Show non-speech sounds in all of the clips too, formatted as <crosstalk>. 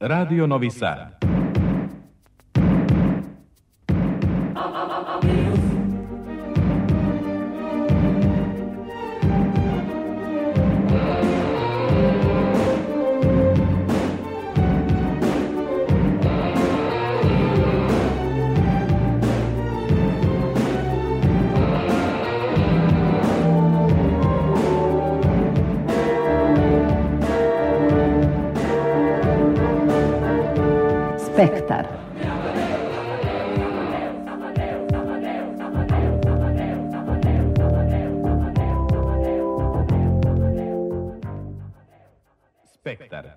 Radio Novi Sad. Spektar. Spektar.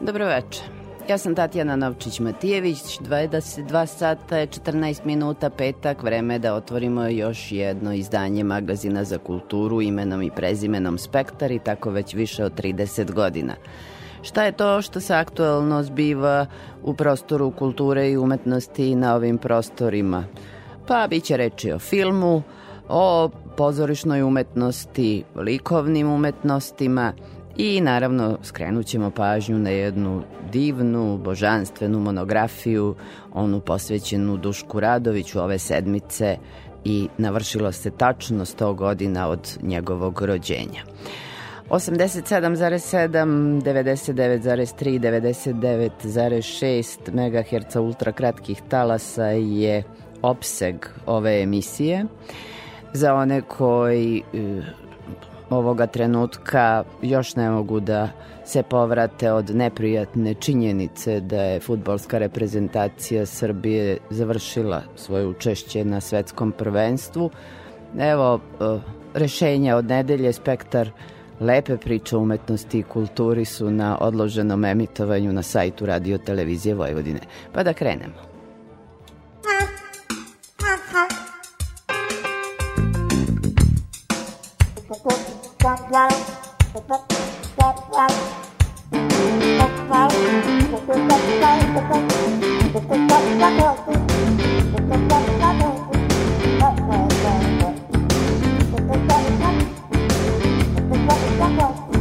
Dobro večer. Ja sam Tatjana Novčić-Matijević, 22 sata je 14 minuta, petak, vreme da otvorimo još jedno izdanje magazina za kulturu imenom i prezimenom Spektar i tako već više od 30 godina. Šta je to što se aktuelno zbiva u prostoru kulture i umetnosti na ovim prostorima? Pa bit će reči o filmu, o pozorišnoj umetnosti, likovnim umetnostima i naravno skrenut ćemo pažnju na jednu divnu, božanstvenu monografiju, onu posvećenu Dušku Radoviću ove sedmice i navršilo se tačno 100 godina od njegovog rođenja. 87,7, 99,3, 99,6 MHz ultrakratkih talasa je opseg ove emisije. Za one koji e, ovoga trenutka još ne mogu da se povrate od neprijatne činjenice da je futbolska reprezentacija Srbije završila svoje učešće na svetskom prvenstvu. Evo, e, rešenja od nedelje, spektar Lepe priče o umetnosti i kulturi su na odloženom emitovanju na sajtu Radio Televizije Vojvodine. Pa da krenemo. Thank you. Gracias.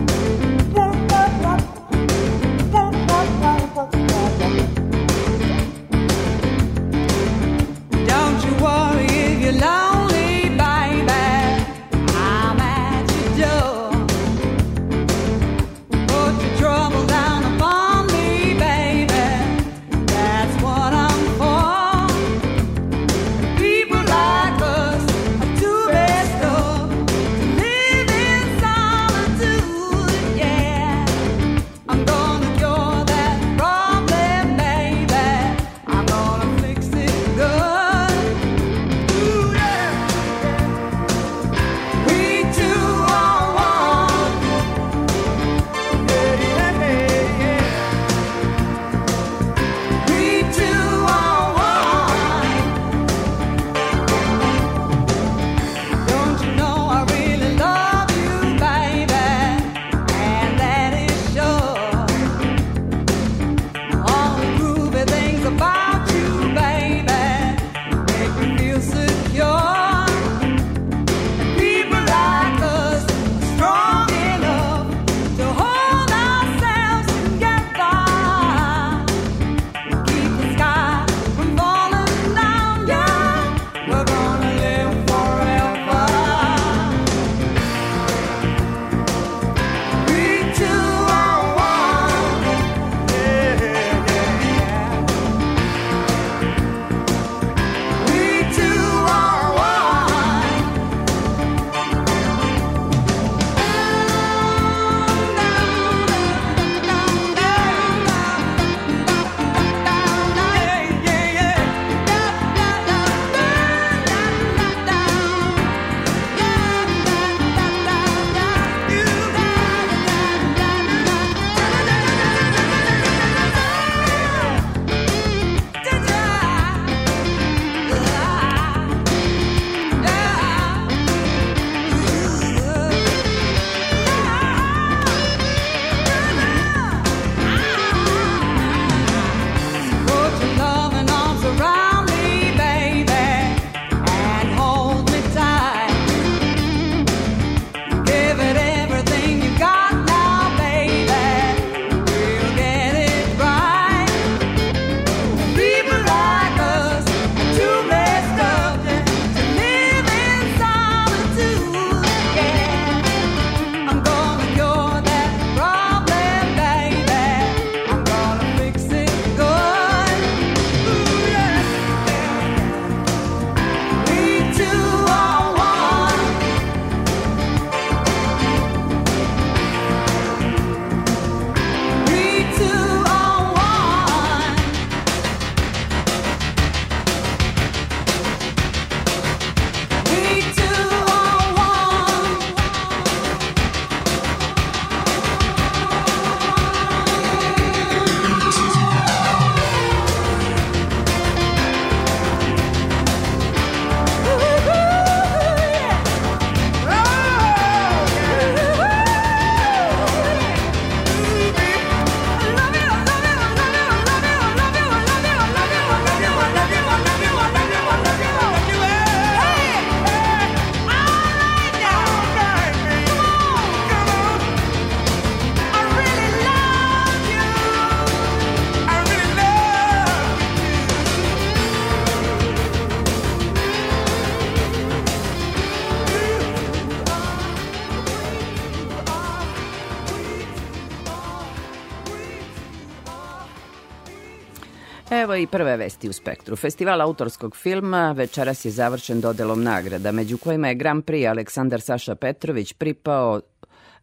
I prve vesti u spektru. Festival autorskog filma večeras je završen dodelom nagrada, među kojima je Grand Prix Aleksandar Saša Petrović pripao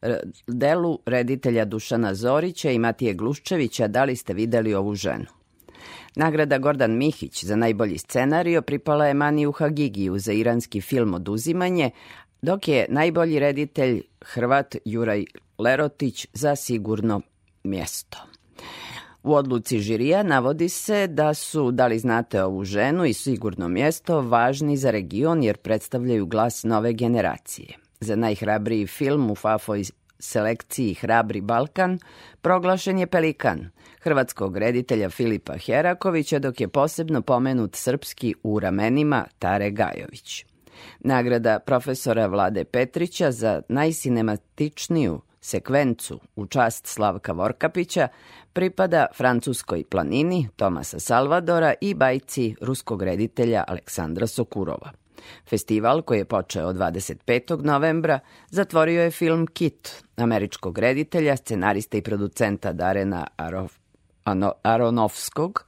e, delu reditelja Dušana Zorića i Matije Gluščevića Da li ste videli ovu ženu? Nagrada Gordan Mihić za najbolji scenario pripala je Maniju Hagigiju za iranski film Oduzimanje, dok je najbolji reditelj Hrvat Juraj Lerotić za sigurno mjesto. U odluci žirija navodi se da su, da li znate ovu ženu i sigurno mjesto, važni za region jer predstavljaju glas nove generacije. Za najhrabriji film u Fafoj selekciji Hrabri Balkan proglašen je Pelikan, hrvatskog reditelja Filipa Herakovića, dok je posebno pomenut srpski u ramenima Tare Gajović. Nagrada profesora Vlade Petrića za najsinematičniju sekvencu u čast Slavka Vorkapića pripada francuskoj planini Tomasa Salvadora i bajci ruskog reditelja Aleksandra Sokurova. Festival, koji je počeo 25. novembra, zatvorio je film Kit, američkog reditelja, scenarista i producenta Darena Aronofskog,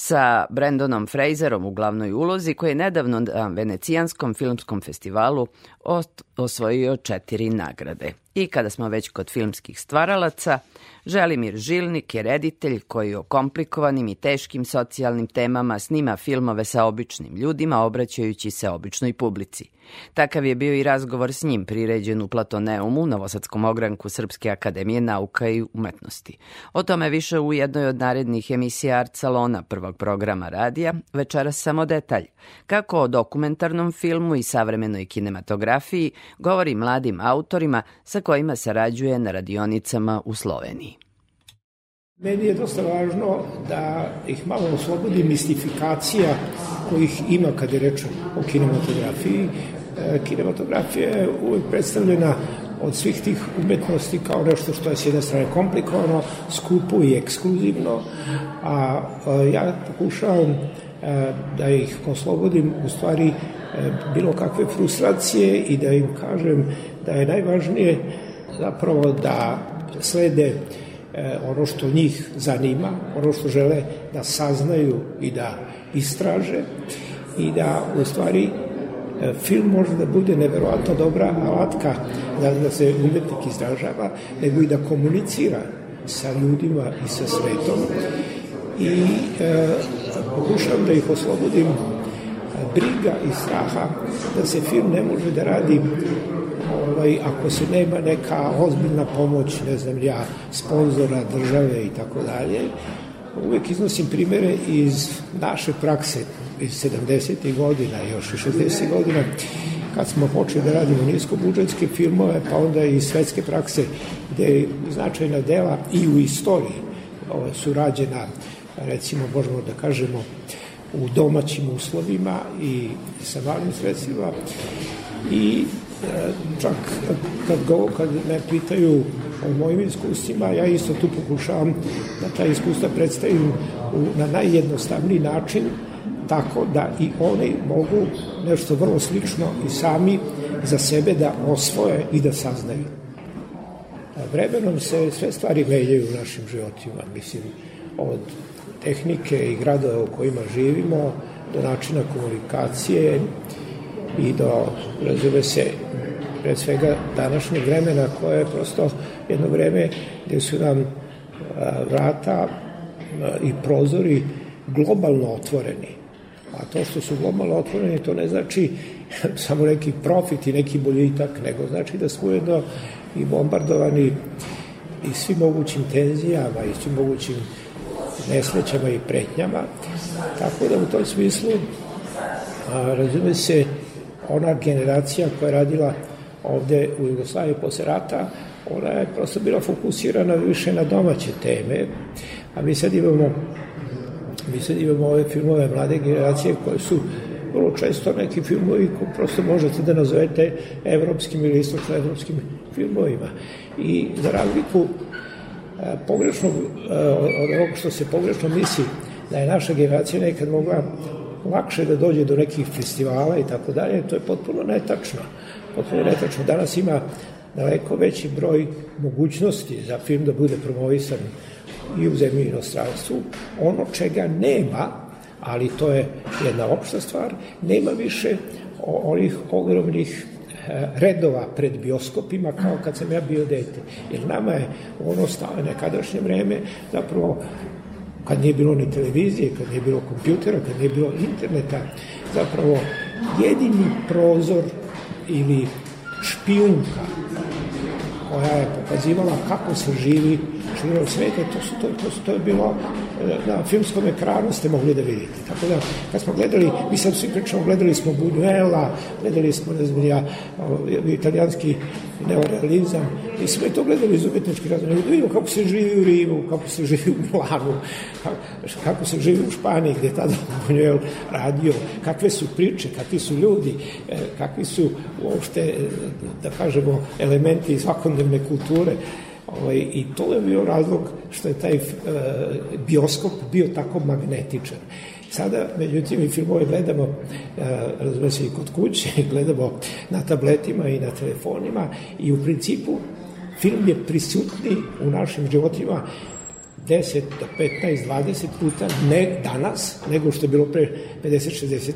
sa Brandonom Fraserom u glavnoj ulozi, koji je nedavno na Venecijanskom filmskom festivalu osvojio četiri nagrade. I kada smo već kod filmskih stvaralaca, Želimir Žilnik je reditelj koji o komplikovanim i teškim socijalnim temama snima filmove sa običnim ljudima, obraćajući se običnoj publici. Takav je bio i razgovor s njim priređen u Platoneumu, Novosadskom ogranku Srpske akademije nauka i umetnosti. O tome više u jednoj od narednih emisija Art Salona prvog programa radija, večeras samo detalj. Kako o dokumentarnom filmu i savremenoj kinematografiji govori mladim autorima sa kojima sarađuje na radionicama u Sloveniji. Meni je dosta važno da ih malo oslobodi mistifikacija kojih ima kad je reč o kinematografiji. E, kinematografija je uvijek predstavljena od svih tih umetnosti kao nešto što je s jedne strane komplikovano, skupo i ekskluzivno, a ja pokušavam e, da ih oslobodim u stvari e, bilo kakve frustracije i da im kažem da je najvažnije zapravo da slede E, ono što njih zanima, ono što žele da saznaju i da istraže i da u stvari e, film može da bude neverovatno dobra alatka da, da se umetnik izražava, nego i da komunicira sa ljudima i sa svetom. I e, pokušavam da ih oslobodim briga i straha da se film ne može da radi ovaj, ako se nema neka ozbiljna pomoć, ne znam ja, sponzora, države i tako dalje, uvek iznosim primere iz naše prakse iz 70. godina, još i 60. godina, kad smo počeli da radimo niskobudžetske filmove, pa onda i svetske prakse, gde značajna dela i u istoriji su rađena, recimo, možemo da kažemo, u domaćim uslovima i sa malim sredstvima i čak kad, kad, go, kad me pitaju o mojim iskustvima, ja isto tu pokušavam da ta iskustva predstavim u, na najjednostavniji način, tako da i oni mogu nešto vrlo slično i sami za sebe da osvoje i da saznaju. Vremenom se sve stvari menjaju u našim životima, mislim, od tehnike i gradova u kojima živimo, do načina komunikacije, i do, razume se, pre svega današnjeg vremena koje je prosto jedno vreme gde su nam vrata i prozori globalno otvoreni. A to što su globalno otvoreni, to ne znači <laughs> samo neki profit i neki boljitak, nego znači da smo jedno i bombardovani i svim mogućim tenzijama i svim mogućim nesrećama i pretnjama. Tako da u tom smislu, a, razume se, ona generacija koja je radila ovde u Jugoslaviji posle rata, ona je prosto bila fokusirana više na domaće teme, a mi sad imamo mi sad imamo ove filmove mlade generacije koje su vrlo često neki filmovi koji prosto možete da nazovete evropskim ili istočno-evropskim filmovima. I za razliku e, pogrešnog, e, od onog što se pogrešno misli da je naša generacija nekad mogla lakše da dođe do nekih festivala i tako dalje, to je potpuno netačno. Potpuno netačno. Danas ima daleko veći broj mogućnosti za film da bude promovisan i u zemlji inostranstvu. Ono čega nema, ali to je jedna opšta stvar, nema više onih ogromnih e, redova pred bioskopima kao kad sam ja bio dete. Jer nama je ono nekadašnje vreme zapravo kad nije bilo ni televizije, kad nije bilo kompjutera, kad nije bilo interneta, zapravo jedini prozor ili špijunka koja je pokazivala kako se živi širom sveta, to, su, to, to, to je bilo e, na filmskom ekranu ste mogli da vidite. Tako da, kad smo gledali, mi sad svi pričamo, gledali smo Buñuela, gledali smo, ne znam, ja, italijanski neorealizam, i sve to gledali iz umetnički razloga. Da vidimo kako se živi u Rimu, kako se živi u Milanu, kako se živi u Španiji, gde je tada Buñuel radio, kakve su priče, kakvi su ljudi, e, kakvi su uopšte, e, da kažemo, elementi svakodnevne kulture. Ovaj, I to je bio razlog što je taj e, bioskop bio tako magnetičan. Sada, međutim, i filmove gledamo, e, razume se i kod kuće, <laughs> gledamo na tabletima i na telefonima i u principu film je prisutni u našim životima 10 do 15, 20 puta ne danas, nego što je bilo pre 50, 60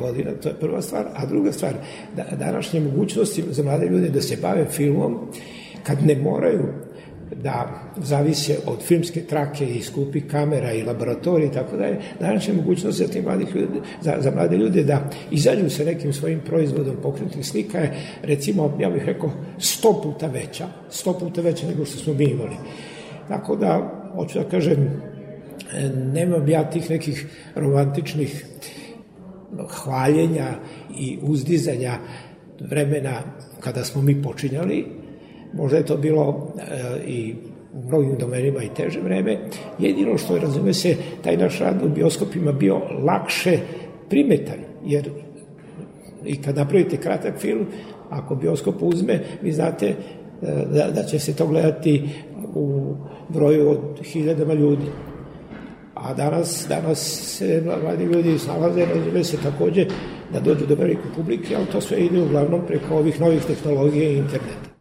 godina, to je prva stvar. A druga stvar, da, današnje mogućnosti za mlade ljude da se bave filmom, kad ne moraju da zavise od filmske trake i skupi kamera i laboratorije i tako dalje, danas je mogućnost za, mladih ljude, za, za mlade ljude da izađu sa nekim svojim proizvodom pokretnih slika je, recimo, ja bih rekao, sto puta veća, sto puta veća nego što smo mi imali. Tako da, hoću da kažem, nemam ja tih nekih romantičnih hvaljenja i uzdizanja vremena kada smo mi počinjali, možda je to bilo e, i u mnogim domenima i teže vreme. Jedino što je, razume se, taj naš rad u bioskopima bio lakše primetan, jer i kad napravite kratak film, ako bioskop uzme, vi znate e, da, da će se to gledati u broju od hiljadama ljudi. A danas, danas se mladi ljudi snalaze, razume se takođe da dođu do velike publike, ali to sve ide uglavnom preko ovih novih tehnologija i interneta.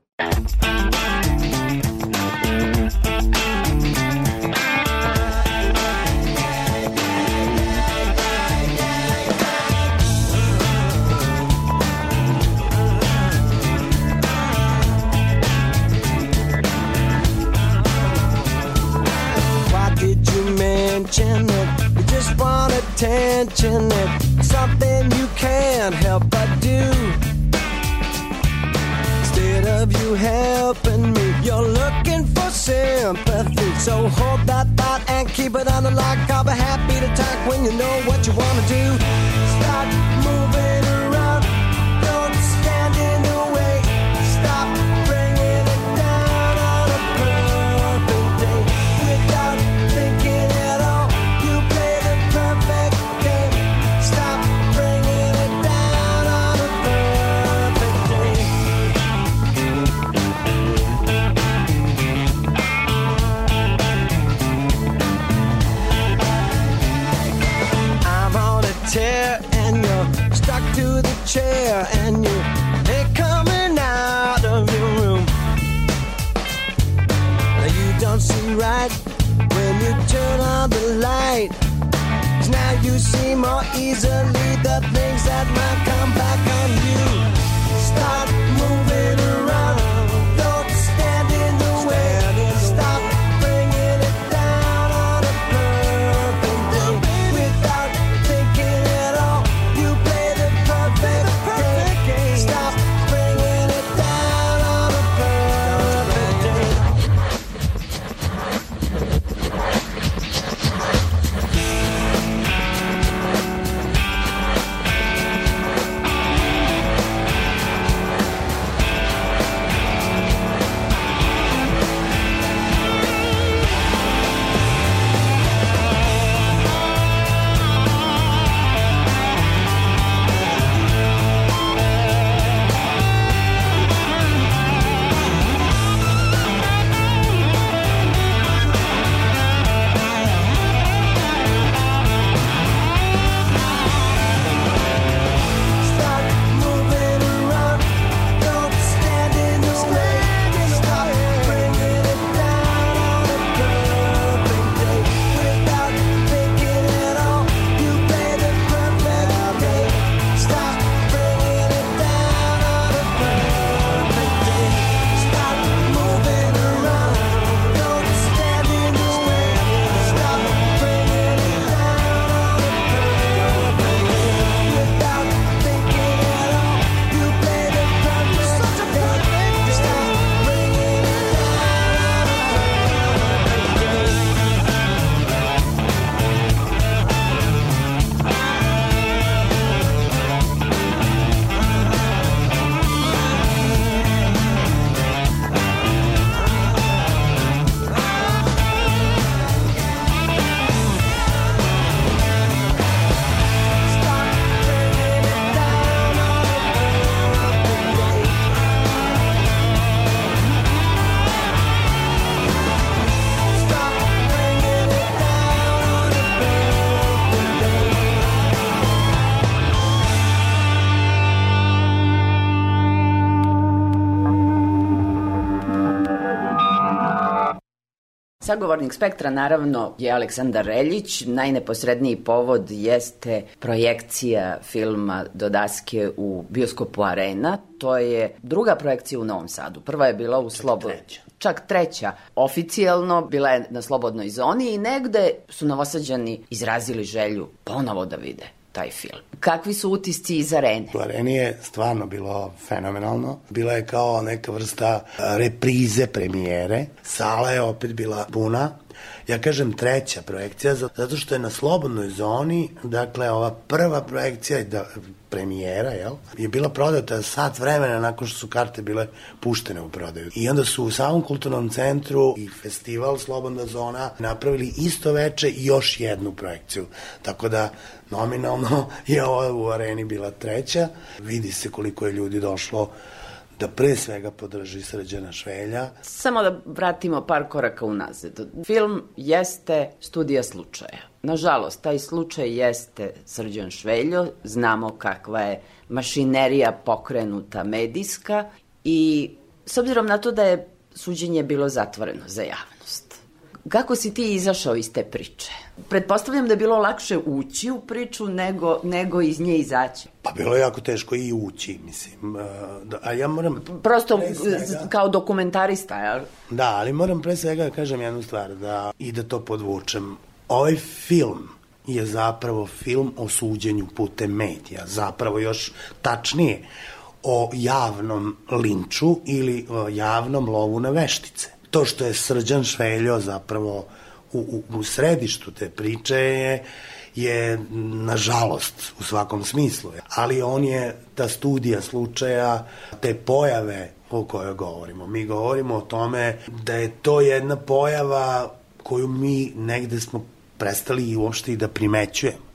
So hold more easily the things that might come back on you. Start sagovornik spektra naravno je Aleksandar Reljić. Najneposredniji povod jeste projekcija filma Do daske u bioskopu Arena. To je druga projekcija u Novom Sadu. Prva je bila u Slobodnoj čak treća oficijalno, bila je na slobodnoj zoni i negde su novosađani izrazili želju ponovo da vide taj film. Kakvi su utisci iz arene? U areni je stvarno bilo fenomenalno. Bila je kao neka vrsta reprize premijere. Sala je opet bila puna. Ja kažem treća projekcija, zato što je na slobodnoj zoni, dakle, ova prva projekcija, da, premijera, jel, je bila prodata sat vremena nakon što su karte bile puštene u prodaju. I onda su u samom kulturnom centru i festival Slobodna zona napravili isto veče i još jednu projekciju. Tako da nominalno <laughs> je ova u areni bila treća. Vidi se koliko je ljudi došlo da pre svega podrži Srđana Švelja. Samo da vratimo par koraka unazad. Film jeste studija slučaja. Nažalost, taj slučaj jeste Srđan Šveljo, znamo kakva je mašinerija pokrenuta medijska i s obzirom na to da je suđenje bilo zatvoreno za javnost. Kako si ti izašao iz te priče? Pretpostavljam da je bilo lakše ući u priču nego, nego iz nje izaći. Pa bilo je jako teško i ući, mislim. E, da, a ja moram... Prosto svega, kao dokumentarista, jel? Da, ali moram pre svega da kažem jednu stvar da, i da to podvučem. Ovaj film je zapravo film o suđenju putem medija, zapravo još tačnije o javnom linču ili o javnom lovu na veštice. To što je Srđan Šveljo zapravo u, u, središtu te priče je je nažalost u svakom smislu. Ali on je ta studija slučaja, te pojave o kojoj govorimo. Mi govorimo o tome da je to jedna pojava koju mi negde smo prestali i uopšte i da primećujemo.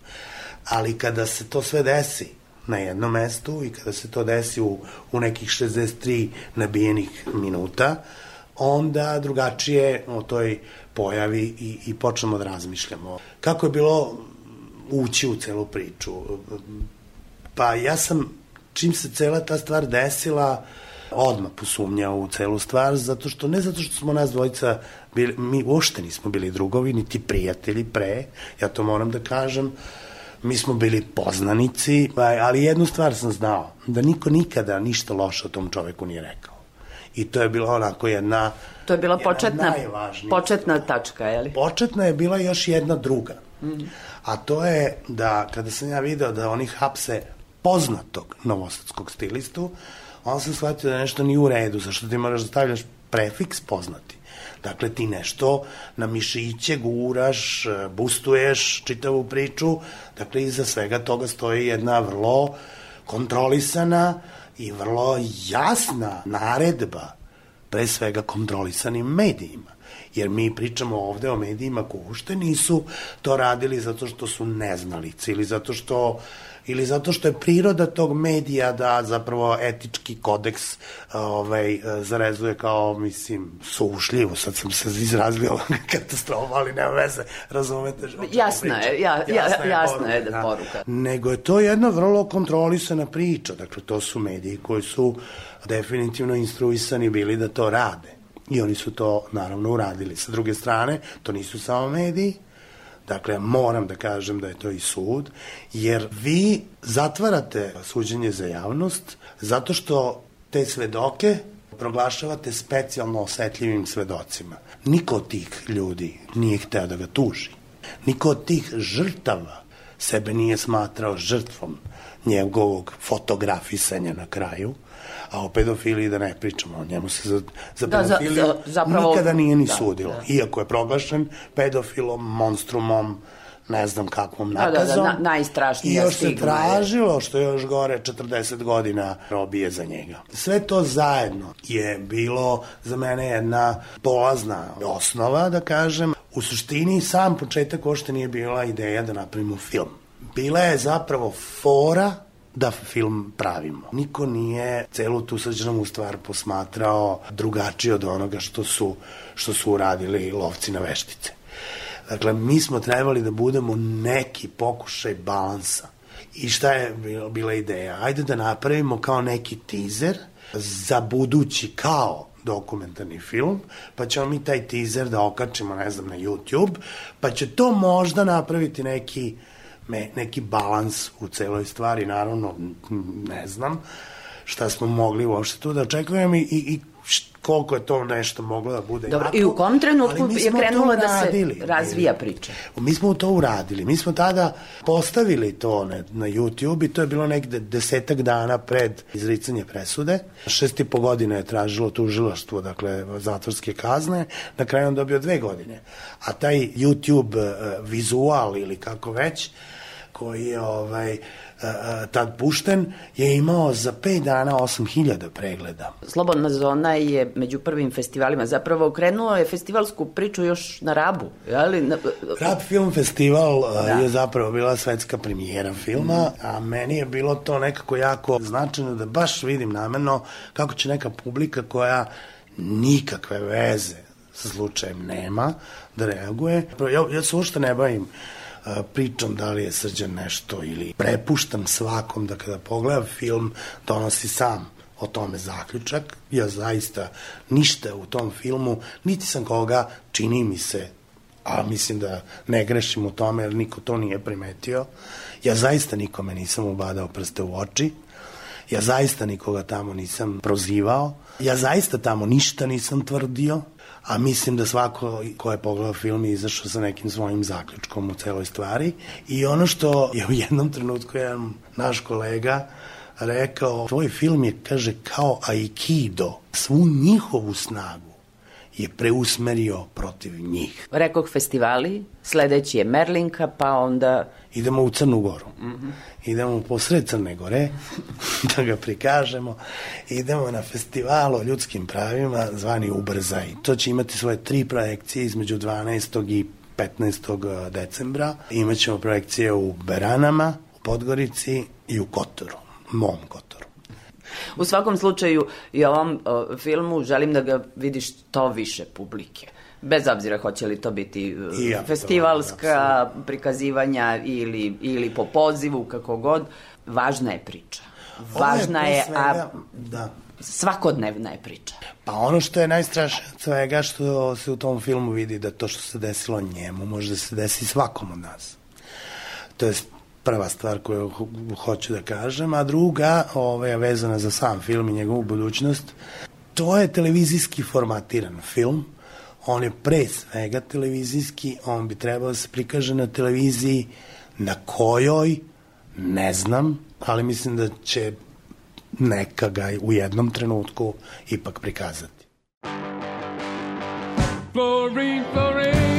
Ali kada se to sve desi na jednom mestu i kada se to desi u, u nekih 63 nabijenih minuta, onda drugačije o toj pojavi i, i počnemo da razmišljamo. Kako je bilo ući u celu priču? Pa ja sam, čim se cela ta stvar desila, odmah posumnjao u celu stvar, zato što, ne zato što smo nas dvojica bili, mi uopšte nismo bili drugovi, niti prijatelji pre, ja to moram da kažem, mi smo bili poznanici, ali jednu stvar sam znao, da niko nikada ništa loše o tom čoveku nije rekao. I to je bila onako jedna... To je bila početna, početna tačka, je li? Početna je bila još jedna druga. Mm. A to je da kada sam ja video da oni hapse poznatog novosadskog stilistu, onda sam shvatio da nešto nije u redu, zašto ti moraš da stavljaš prefiks poznati. Dakle, ti nešto na mišiće guraš, bustuješ čitavu priču, dakle, iza svega toga stoji jedna vrlo kontrolisana i vrlo jasna naredba, pre svega kontrolisanim medijima. Jer mi pričamo ovde o medijima koji ušte nisu to radili zato što su neznalice ili zato što ili zato što je priroda tog medija da zapravo etički kodeks ovaj, zarezuje kao, mislim, sušljivo, sad sam se izrazio <laughs> katastrofa, ali nema veze, razumete? Jasno je, ja, ja, jasno je, jasno je da poruka. Nego je to jedna vrlo kontrolisana priča, dakle to su mediji koji su definitivno instruisani bili da to rade. I oni su to naravno uradili. Sa druge strane, to nisu samo mediji, Dakle, moram da kažem da je to i sud, jer vi zatvarate suđenje za javnost zato što te svedoke proglašavate specijalno osetljivim svedocima. Niko od tih ljudi nije hteo da ga tuži. Niko od tih žrtava sebe nije smatrao žrtvom njegovog fotografisanja na kraju, a o pedofiliji da ne pričamo, o njemu se za, za da, pedofiliju za, za, zapravo, nikada nije ni da, sudilo. Da. Iako je proglašen pedofilom, monstrumom, ne znam kakvom nakazom. Da, da, da, na, najstrašnija I još se tražilo, što je još gore, 40 godina robije za njega. Sve to zajedno je bilo za mene jedna polazna osnova, da kažem. U suštini sam početak ošte nije bila ideja da napravimo film. Bila je zapravo fora da film pravimo. Niko nije celu tu srđanovu stvar posmatrao drugačije od onoga što su, što su uradili lovci na veštice. Dakle, mi smo trebali da budemo neki pokušaj balansa. I šta je bila ideja? Ajde da napravimo kao neki teaser za budući kao dokumentarni film, pa ćemo mi taj teaser da okačimo, ne znam, na YouTube, pa će to možda napraviti neki, me, neki balans u celoj stvari, naravno, ne znam šta smo mogli uopšte tu da očekujem i, i, koliko je to nešto moglo da bude Dobro, jako, i u kom trenutku je krenulo da se razvija priča? Mi smo to uradili. Mi smo tada postavili to na, na YouTube i to je bilo negde desetak dana pred izricanje presude. Šest i po godine je tražilo tužilaštvo, dakle, zatvorske kazne. Na kraju on dobio dve godine. A taj YouTube uh, vizual ili kako već, koji je ovaj, uh, uh, tad pušten, je imao za 5 dana 8000 pregleda. Slobodna zona je među prvim festivalima. Zapravo krenuo je festivalsku priču još na Rabu. Jeli? Na, Rab Film Festival uh, da. je zapravo bila svetska premijera filma, a meni je bilo to nekako jako značajno da baš vidim namerno kako će neka publika koja nikakve veze sa slučajem nema da reaguje. Ja, ja se uopšte ne bavim pričam da li je srđan nešto ili prepuštam svakom da kada pogleda film donosi sam o tome zaključak. Ja zaista ništa u tom filmu, niti sam koga, čini mi se, a mislim da ne grešim u tome jer niko to nije primetio. Ja zaista nikome nisam ubadao prste u oči. Ja zaista nikoga tamo nisam prozivao. Ja zaista tamo ništa nisam tvrdio a mislim da svako ko je pogledao film je izašao sa nekim svojim zaključkom u celoj stvari. I ono što je u jednom trenutku jedan naš kolega rekao, tvoj film je, kaže, kao aikido, svu njihovu snagu je preusmerio protiv njih. Rekoh festivali, sledeći je Merlinka, pa onda... Idemo u Crnu Goru. Mm -hmm. Idemo posred Crne Gore, <laughs> da ga prikažemo. Idemo na festival o ljudskim pravima, zvani Ubrzaj. To će imati svoje tri projekcije između 12. i 15. decembra. Imaćemo projekcije u Beranama, u Podgorici i u Kotoru, mom Kotoru. U svakom slučaju i ovom o, filmu želim da ga vidiš to više publike. Bez obzira hoće li to biti I ja, festivalska to, prikazivanja ili, ili po pozivu, kako god, važna je priča. Važna je, svega, a da. svakodnevna je priča. Pa ono što je najstrašnije od svega što se u tom filmu vidi da to što se desilo njemu može da se desi svakom od nas. To je prva stvar koju ho hoću da kažem, a druga ovaj, vezana za sam film i njegovu budućnost, to je televizijski formatiran film, on je pre svega televizijski, on bi trebao da se prikaže na televiziji na kojoj, ne znam, ali mislim da će neka ga u jednom trenutku ipak prikazati. Florine, Florine,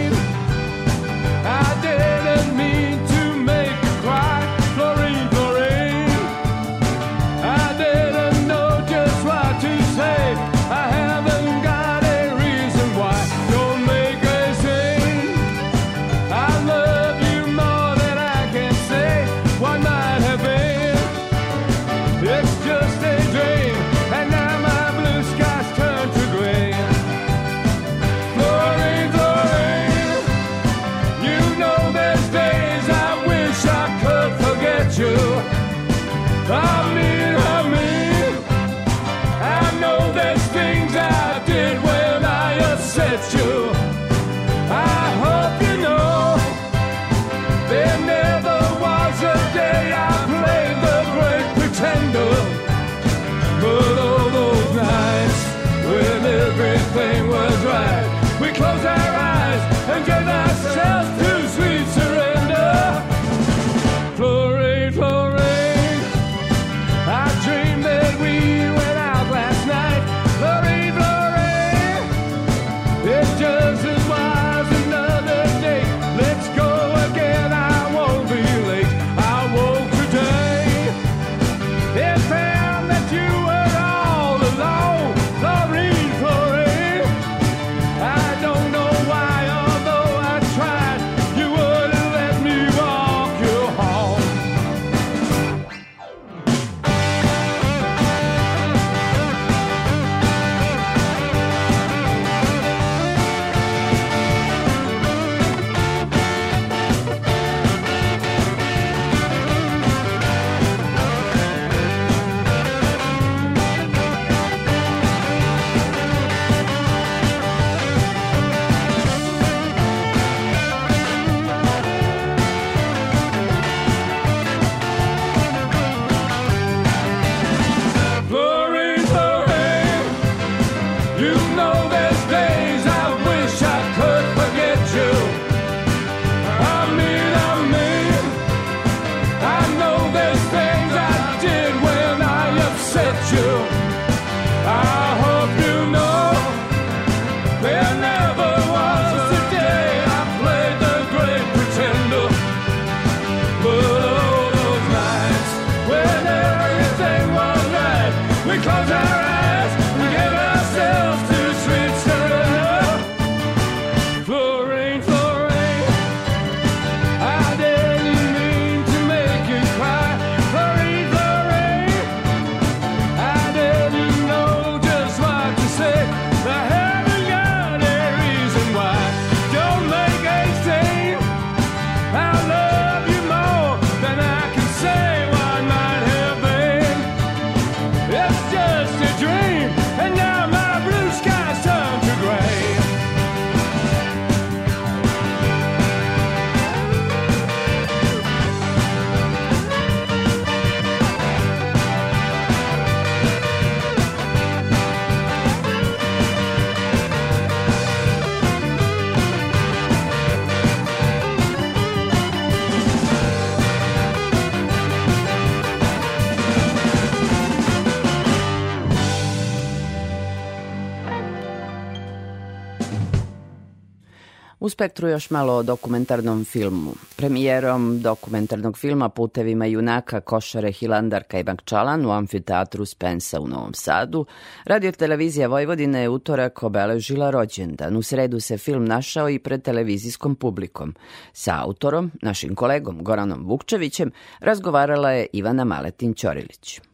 spektru još malo o dokumentarnom filmu. Premijerom dokumentarnog filma Putevima junaka Košare Hilandarka i Bankčalan u amfiteatru Spensa u Novom Sadu, radio televizija Vojvodine je utorak obeležila rođendan. U sredu se film našao i pred televizijskom publikom. Sa autorom, našim kolegom Goranom Vukčevićem, razgovarala je Ivana Maletin-Ćorilić.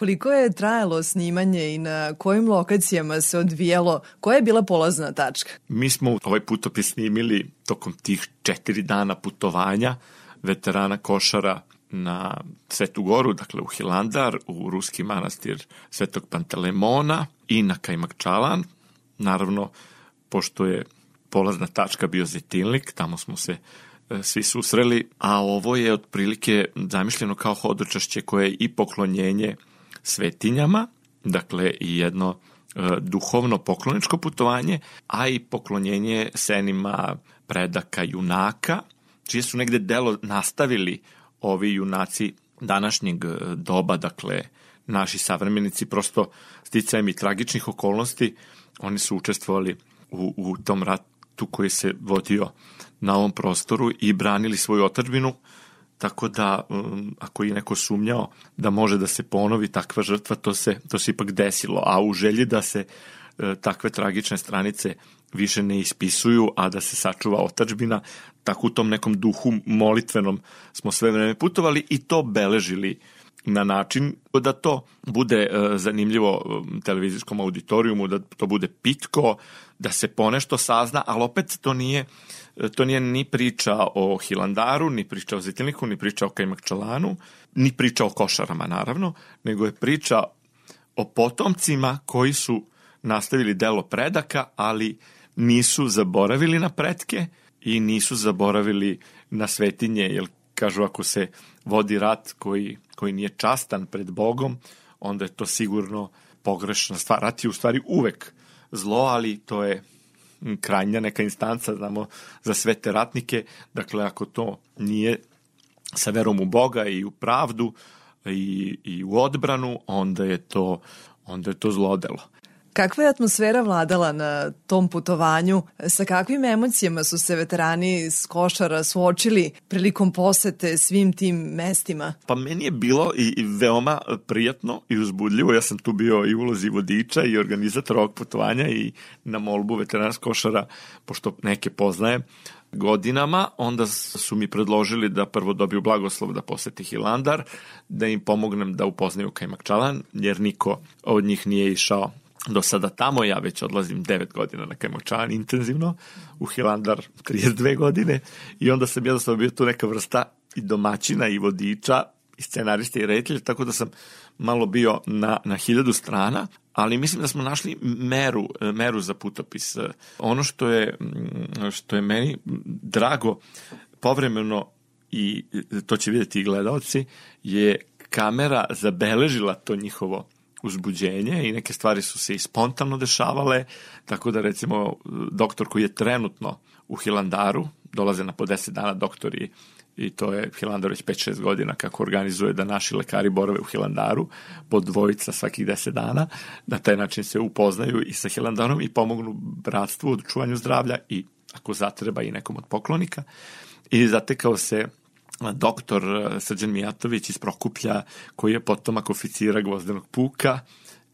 Koliko je trajalo snimanje i na kojim lokacijama se odvijalo? Koja je bila polazna tačka? Mi smo ovaj putopis snimili tokom tih četiri dana putovanja veterana košara na Svetu Goru, dakle u Hilandar, u ruski manastir Svetog Pantelemona i na Kajmakčalan. Naravno, pošto je polazna tačka bio Zetilnik, tamo smo se e, svi susreli, a ovo je otprilike zamišljeno kao hodočašće koje je i poklonjenje svetinjama, dakle jedno e, duhovno pokloničko putovanje, a i poklonjenje senima predaka junaka, čije su negde delo nastavili ovi junaci današnjeg e, doba, dakle naši savremenici, prosto sticajem i tragičnih okolnosti, oni su učestvovali u, u tom ratu koji se vodio na ovom prostoru i branili svoju otačbinu, Tako da, um, ako je neko sumnjao da može da se ponovi takva žrtva, to se, to se ipak desilo. A u želji da se e, takve tragične stranice više ne ispisuju, a da se sačuva otačbina, tako u tom nekom duhu molitvenom smo sve vreme putovali i to beležili na način da to bude e, zanimljivo um, televizijskom auditorijumu, da to bude pitko, da se ponešto sazna, ali opet to nije to nije ni priča o Hilandaru, ni priča o Zitilniku, ni priča o Kajmakčalanu, ni priča o košarama naravno, nego je priča o potomcima koji su nastavili delo predaka, ali nisu zaboravili na pretke i nisu zaboravili na svetinje, jer kažu ako se vodi rat koji, koji nije častan pred Bogom, onda je to sigurno pogrešna stvar. Rat je u stvari uvek zlo, ali to je krajnja neka instanca, znamo, za sve te ratnike, dakle, ako to nije sa verom u Boga i u pravdu i, i u odbranu, onda je to, onda je to zlodelo. Kakva je atmosfera vladala na tom putovanju? Sa kakvim emocijama su se veterani iz Košara suočili prilikom posete svim tim mestima? Pa meni je bilo i, i veoma prijatno i uzbudljivo. Ja sam tu bio i ulozi vodiča i organizator ovog putovanja i na molbu veterana iz Košara, pošto neke poznaje, godinama, onda su mi predložili da prvo dobiju blagoslov da poseti Hilandar, da im pomognem da upoznaju Kajmakčalan, jer niko od njih nije išao do sada tamo, ja već odlazim 9 godina na Kajmočan intenzivno, u Hilandar 32 godine i onda sam jednostavno bio tu neka vrsta i domaćina i vodiča i scenarista i reditelja, tako da sam malo bio na, na hiljadu strana, ali mislim da smo našli meru, meru za putopis. Ono što je, što je meni drago povremeno i to će videti i gledalci, je kamera zabeležila to njihovo uzbuđenje i neke stvari su se i spontano dešavale, tako da recimo doktor koji je trenutno u Hilandaru, dolaze na po 10 dana doktori i to je Hilandar već 5-6 godina kako organizuje da naši lekari borave u Hilandaru po dvojica svakih 10 dana, na taj način se upoznaju i sa Hilandarom i pomognu bratstvu u čuvanju zdravlja i ako zatreba i nekom od poklonika. I zatekao se doktor eh, Srđan Mijatović iz Prokuplja, koji je potomak oficira gvozdenog puka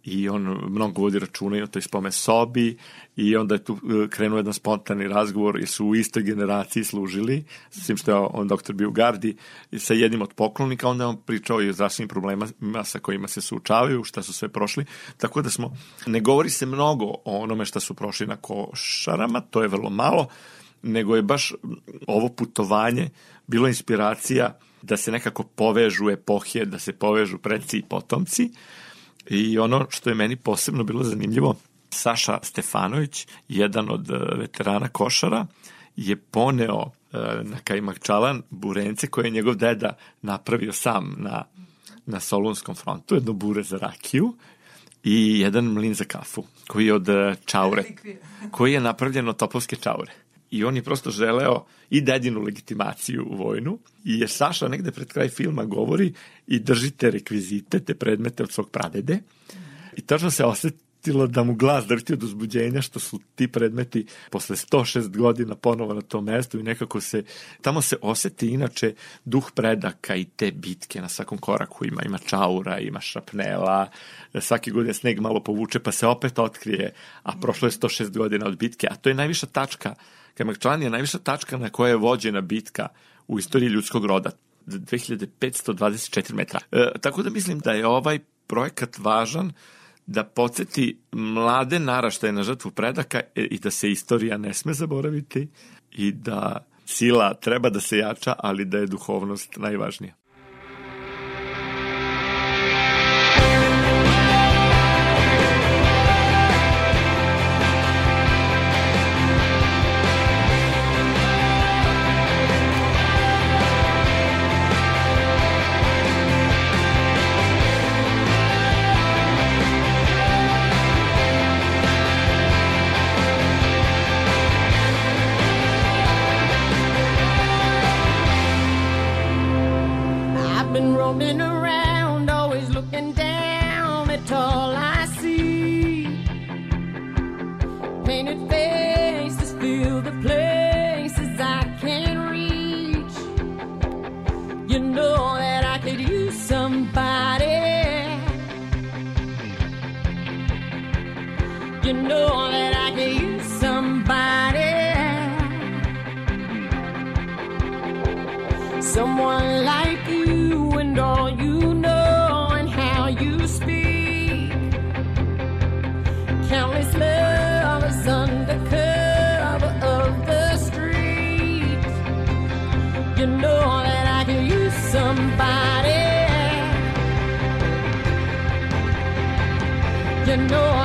i on mnogo vodi računa i o toj spome sobi i onda je tu eh, krenuo jedan spontani razgovor jer su u istoj generaciji služili, s tim što je on doktor bio u gardi, sa jednim od poklonika, onda je on pričao i o zdravstvenim problemima sa kojima se suočavaju, šta su sve prošli, tako da smo, ne govori se mnogo o onome šta su prošli na košarama, to je vrlo malo, nego je baš ovo putovanje bilo inspiracija da se nekako povežu epohije, da se povežu preci i potomci. I ono što je meni posebno bilo zanimljivo, Saša Stefanović, jedan od e, veterana košara, je poneo e, na Kajmakčalan burence koje je njegov deda napravio sam na, na Solunskom frontu, jedno bure za rakiju i jedan mlin za kafu, koji je od e, čaure, koji je napravljen od topovske čaure i on je prosto želeo i dedinu legitimaciju u vojnu i je Saša negde pred kraj filma govori i držite rekvizite, te predmete od svog pradede. I tačno se oseti pustilo da mu glas drhti od uzbuđenja što su ti predmeti posle 106 godina ponovo na tom mestu i nekako se, tamo se oseti inače duh predaka i te bitke na svakom koraku. Ima, ima čaura, ima šrapnela, svaki godin sneg malo povuče pa se opet otkrije, a prošlo je 106 godina od bitke, a to je najviša tačka Kamakčan je najviša tačka na kojoj je vođena bitka u istoriji ljudskog roda. 2524 metra. E, tako da mislim da je ovaj projekat važan da podsjeti mlade naraštaje na žrtvu predaka e, i da se istorija ne sme zaboraviti i da sila treba da se jača, ali da je duhovnost najvažnija. even know.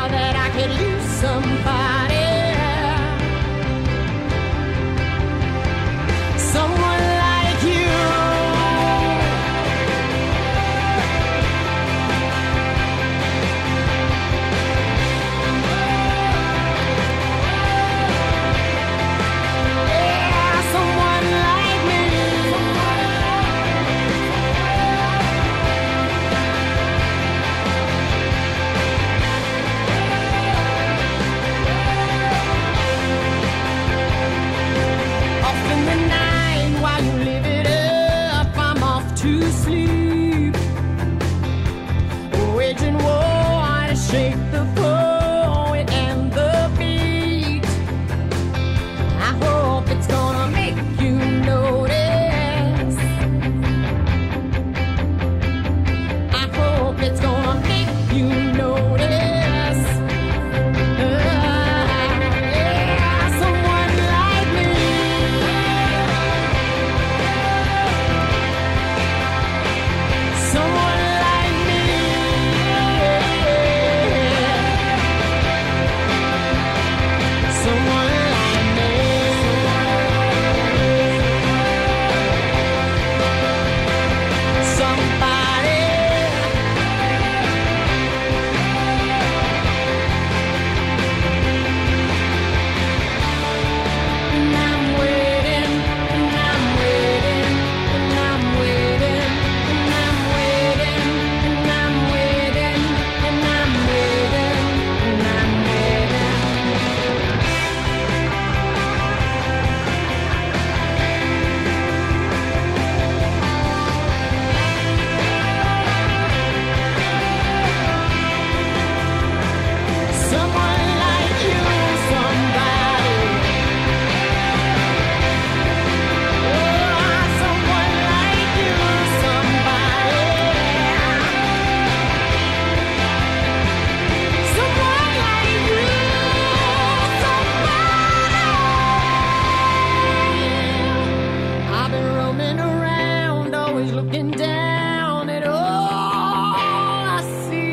looking down all I see.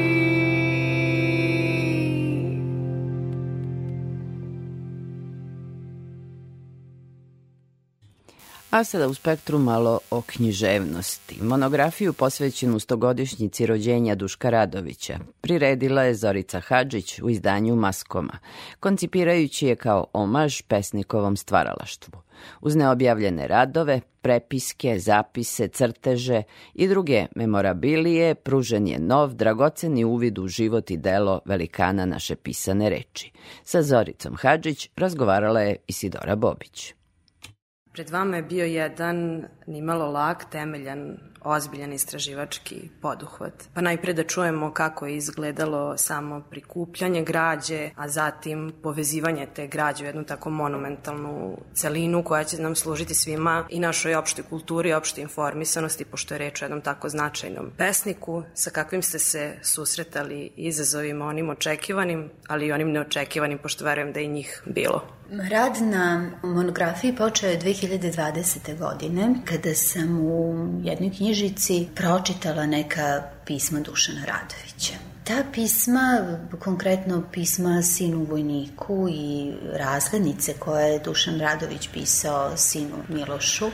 A sada u spektru malo o književnosti. Monografiju posvećenu stogodišnjici rođenja Duška Radovića priredila je Zorica Hadžić u izdanju Maskoma, koncipirajući je kao omaž pesnikovom stvaralaštvu. Uz neobjavljene radove, prepiske, zapise, crteže i druge memorabilije pružen je nov, dragoceni uvid u život i delo velikana naše pisane reči. Sa Zoricom Hadžić razgovarala je Isidora Bobić. Pred vama je bio jedan nimalo lak, temeljan, ozbiljan istraživački poduhvat. Pa najpre da čujemo kako je izgledalo samo prikupljanje građe, a zatim povezivanje te građe u jednu tako monumentalnu celinu koja će nam služiti svima i našoj opštoj kulturi, opštoj informisanosti, pošto je reč o jednom tako značajnom pesniku, sa kakvim ste se susretali izazovima onim očekivanim, ali i onim neočekivanim, pošto verujem da je njih bilo. Rad na monografiji počeo je 2020. godine, kada sam u jednoj knjižici pročitala neka pisma Dušana Radovića. Ta pisma, konkretno pisma sinu vojniku i razglednice koje je Dušan Radović pisao sinu Milošu,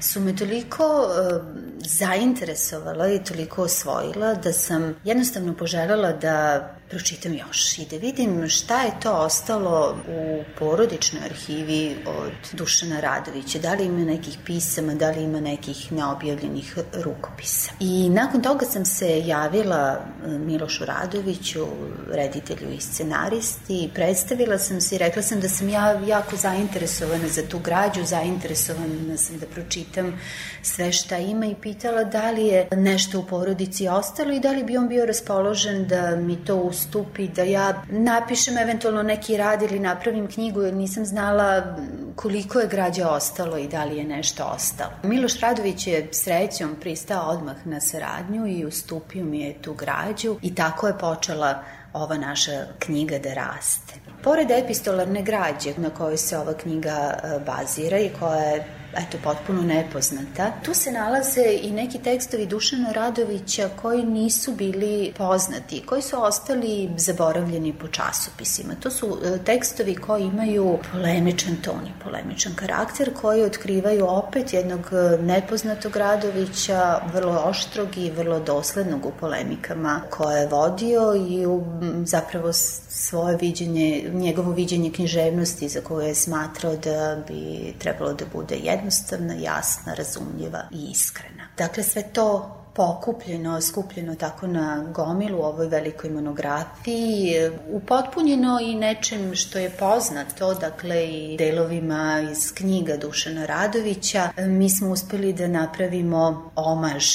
su me toliko uh, zainteresovala i toliko osvojila da sam jednostavno poželjela da pročitam još i da vidim šta je to ostalo u porodičnoj arhivi od Dušana Radovića, da li ima nekih pisama, da li ima nekih neobjavljenih rukopisa. I nakon toga sam se javila e, Milošu Radoviću, reditelju i scenaristi, predstavila sam se i rekla sam da sam ja jako zainteresovana za tu građu, zainteresovana sam da pročitam sve šta ima i pitala da li je nešto u porodici ostalo i da li bi on bio raspoložen da mi to ustupi, da ja napišem eventualno neki rad ili napravim knjigu jer nisam znala koliko je građe ostalo i da li je nešto ostalo. Miloš Radović je srećom pristao odmah na saradnju i ustupio mi je tu građu i tako je počela ova naša knjiga da raste. Pored epistolarne građe na kojoj se ova knjiga e, bazira i koja je eto, potpuno nepoznata. Tu se nalaze i neki tekstovi Dušana Radovića koji nisu bili poznati, koji su ostali zaboravljeni po časopisima. To su e, tekstovi koji imaju polemičan ton i polemičan karakter, koji otkrivaju opet jednog e, nepoznatog Radovića, vrlo oštrog i vrlo doslednog u polemikama koje je vodio i u, zapravo svoje viđenje, njegovo viđenje književnosti za koje je smatrao da bi trebalo da bude jednostavna, jasna, razumljiva i iskrena. Dakle, sve to pokupljeno, skupljeno tako na gomilu u ovoj velikoj monografiji, upotpunjeno i nečem što je poznato, dakle i delovima iz knjiga Dušana Radovića, mi smo uspeli da napravimo omaž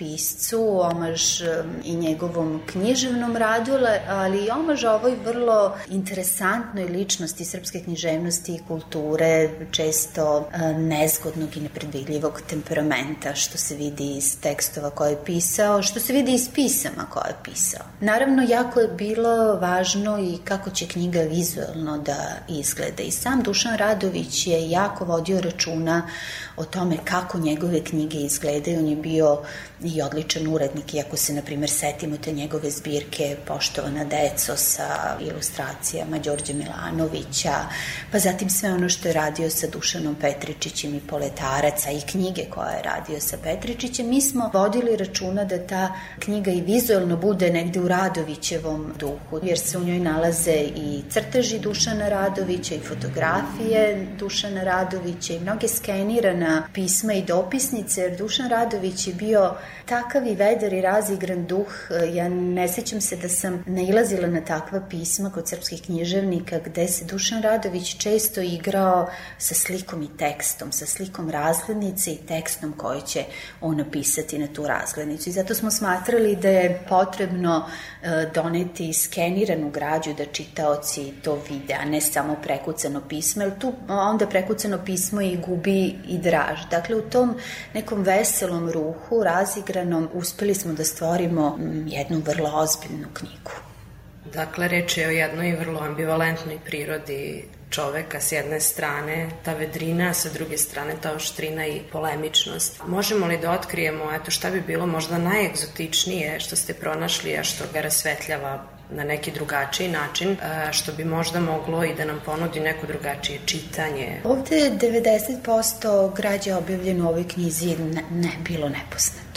piscu, omaž i njegovom književnom radu, ali i omaž ovoj vrlo interesantnoj ličnosti srpske književnosti i kulture, često nezgodnog i nepredvidljivog temperamenta, što se vidi iz tekstova koje je pisao, što se vidi iz pisama koje je pisao. Naravno, jako je bilo važno i kako će knjiga vizualno da izgleda. I sam Dušan Radović je jako vodio računa o tome kako njegove knjige izgledaju. On je bio i odličan urednik, iako se, na primer, setimo te njegove zbirke Poštovana deco sa ilustracijama Đorđe Milanovića, pa zatim sve ono što je radio sa Dušanom Petričićem i Poletaraca i knjige koje je radio sa Petričićem, mi smo vodili računa da ta knjiga i vizualno bude negde u Radovićevom duhu, jer se u njoj nalaze i crteži Dušana Radovića i fotografije Dušana Radovića i mnoge skenirana pisma i dopisnice, jer Dušan Radović je bio takav i vedar i razigran duh, ja ne sećam se da sam nailazila na takva pisma kod srpskih književnika gde se Dušan Radović često igrao sa slikom i tekstom, sa slikom razglednice i tekstom koji će on napisati na tu razglednicu. I zato smo smatrali da je potrebno e, doneti skeniranu građu da čitaoci to vide, a ne samo prekucano pismo, jer tu onda prekucano pismo i gubi i draž. Dakle, u tom nekom veselom ruhu, razigran izabranom uspeli smo da stvorimo mm, jednu vrlo ozbiljnu knjigu. Dakle, reč je o jednoj vrlo ambivalentnoj prirodi čoveka s jedne strane, ta vedrina, a sa druge strane ta oštrina i polemičnost. Možemo li da otkrijemo, eto, šta bi bilo možda najegzotičnije što ste pronašli, a što ga rasvetljava na neki drugačiji način, što bi možda moglo i da nam ponudi neko drugačije čitanje. Ovde 90% građa objavljeno u ovoj knjizi ne, ne bilo nepoznato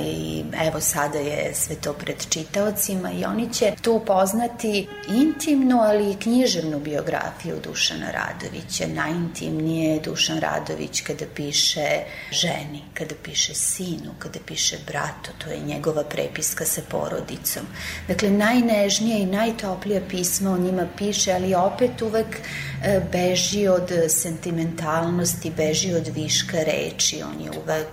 i evo sada je sve to pred čitaocima i oni će tu upoznati intimnu, ali i književnu biografiju Dušana Radovića. Najintimnije je Dušan Radović kada piše ženi, kada piše sinu, kada piše bratu, to je njegova prepiska sa porodicom. Dakle, najnežnije i najtoplija pisma o njima piše, ali opet uvek e, beži od sentimentalnosti, beži od viška reči, on je uvek...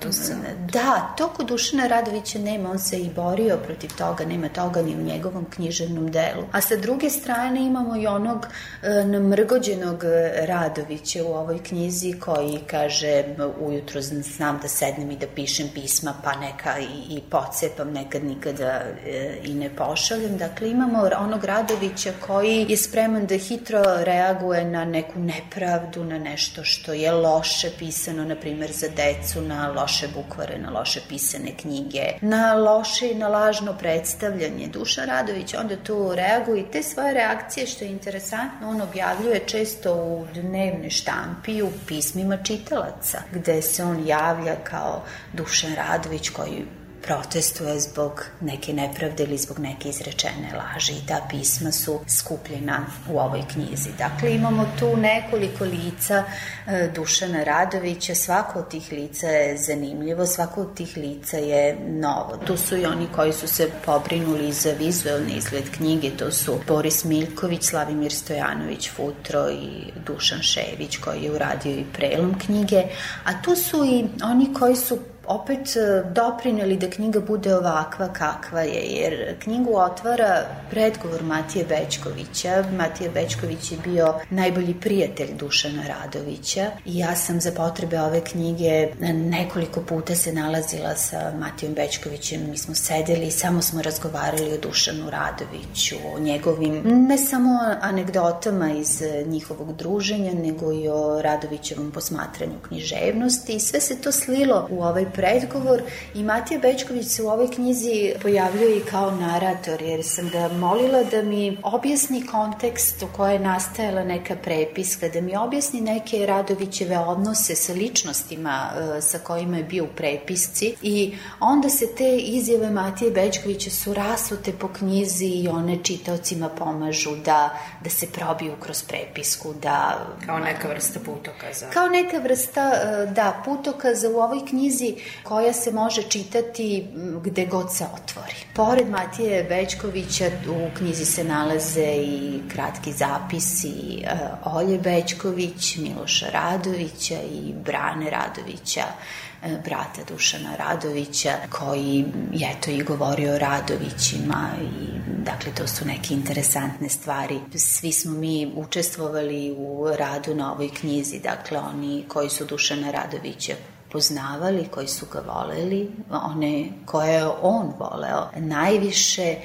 Da, to kod Dušana Dušana Radovića nema, on se i borio protiv toga, nema toga ni u njegovom književnom delu. A sa druge strane imamo i onog e, namrgođenog Radovića u ovoj knjizi koji kaže ujutro znam da sednem i da pišem pisma pa neka i, i pocepam, nekad nikada e, i ne pošaljem. Dakle, imamo onog Radovića koji je spreman da hitro reaguje na neku nepravdu, na nešto što je loše pisano, na primjer za decu, na loše bukvare, na loše pisane knjige, na loše i na lažno predstavljanje. Duša Radović onda tu reaguje i te svoje reakcije, što je interesantno, on objavljuje često u dnevne štampi, u pismima čitalaca, gde se on javlja kao Dušan Radović koji protestuje zbog neke nepravde ili zbog neke izrečene laži i ta pisma su skupljena u ovoj knjizi. Dakle, imamo tu nekoliko lica e, Dušana Radovića, svako od tih lica je zanimljivo, svako od tih lica je novo. Tu su i oni koji su se pobrinuli za vizualni izgled knjige, to su Boris Miljković, Slavimir Stojanović Futro i Dušan Šević koji je uradio i prelom knjige, a tu su i oni koji su opet e, doprineli da knjiga bude ovakva kakva je, jer knjigu otvara predgovor Matije Bečkovića. Matije Bečković je bio najbolji prijatelj Dušana Radovića i ja sam za potrebe ove knjige nekoliko puta se nalazila sa Matijom Bečkovićem, mi smo sedeli i samo smo razgovarali o Dušanu Radoviću, o njegovim ne samo anegdotama iz njihovog druženja, nego i o Radovićevom posmatranju književnosti i sve se to slilo u ovaj predgovor i Matija Bečković se u ovoj knjizi pojavljuje i kao narator, jer sam ga molila da mi objasni kontekst u kojoj je nastajala neka prepiska, da mi objasni neke Radovićeve odnose sa ličnostima e, sa kojima je bio u prepisci i onda se te izjave Matije Bečkovića su rasute po knjizi i one čitaocima pomažu da, da se probiju kroz prepisku, da... Kao neka vrsta putokaza. Kao neka vrsta, e, da, putokaza u ovoj knjizi koja se može čitati gde god se otvori. Pored Matije Bečkovića u knjizi se nalaze i kratki zapisi e, Olje Bečković, Miloša Radovića i Brane Radovića e, brata Dušana Radovića, koji je to i govorio o Radovićima i dakle to su neke interesantne stvari. Svi smo mi učestvovali u radu na ovoj knjizi, dakle oni koji su Dušana Radovića poznavali, koji su ga voleli, one koje je on voleo najviše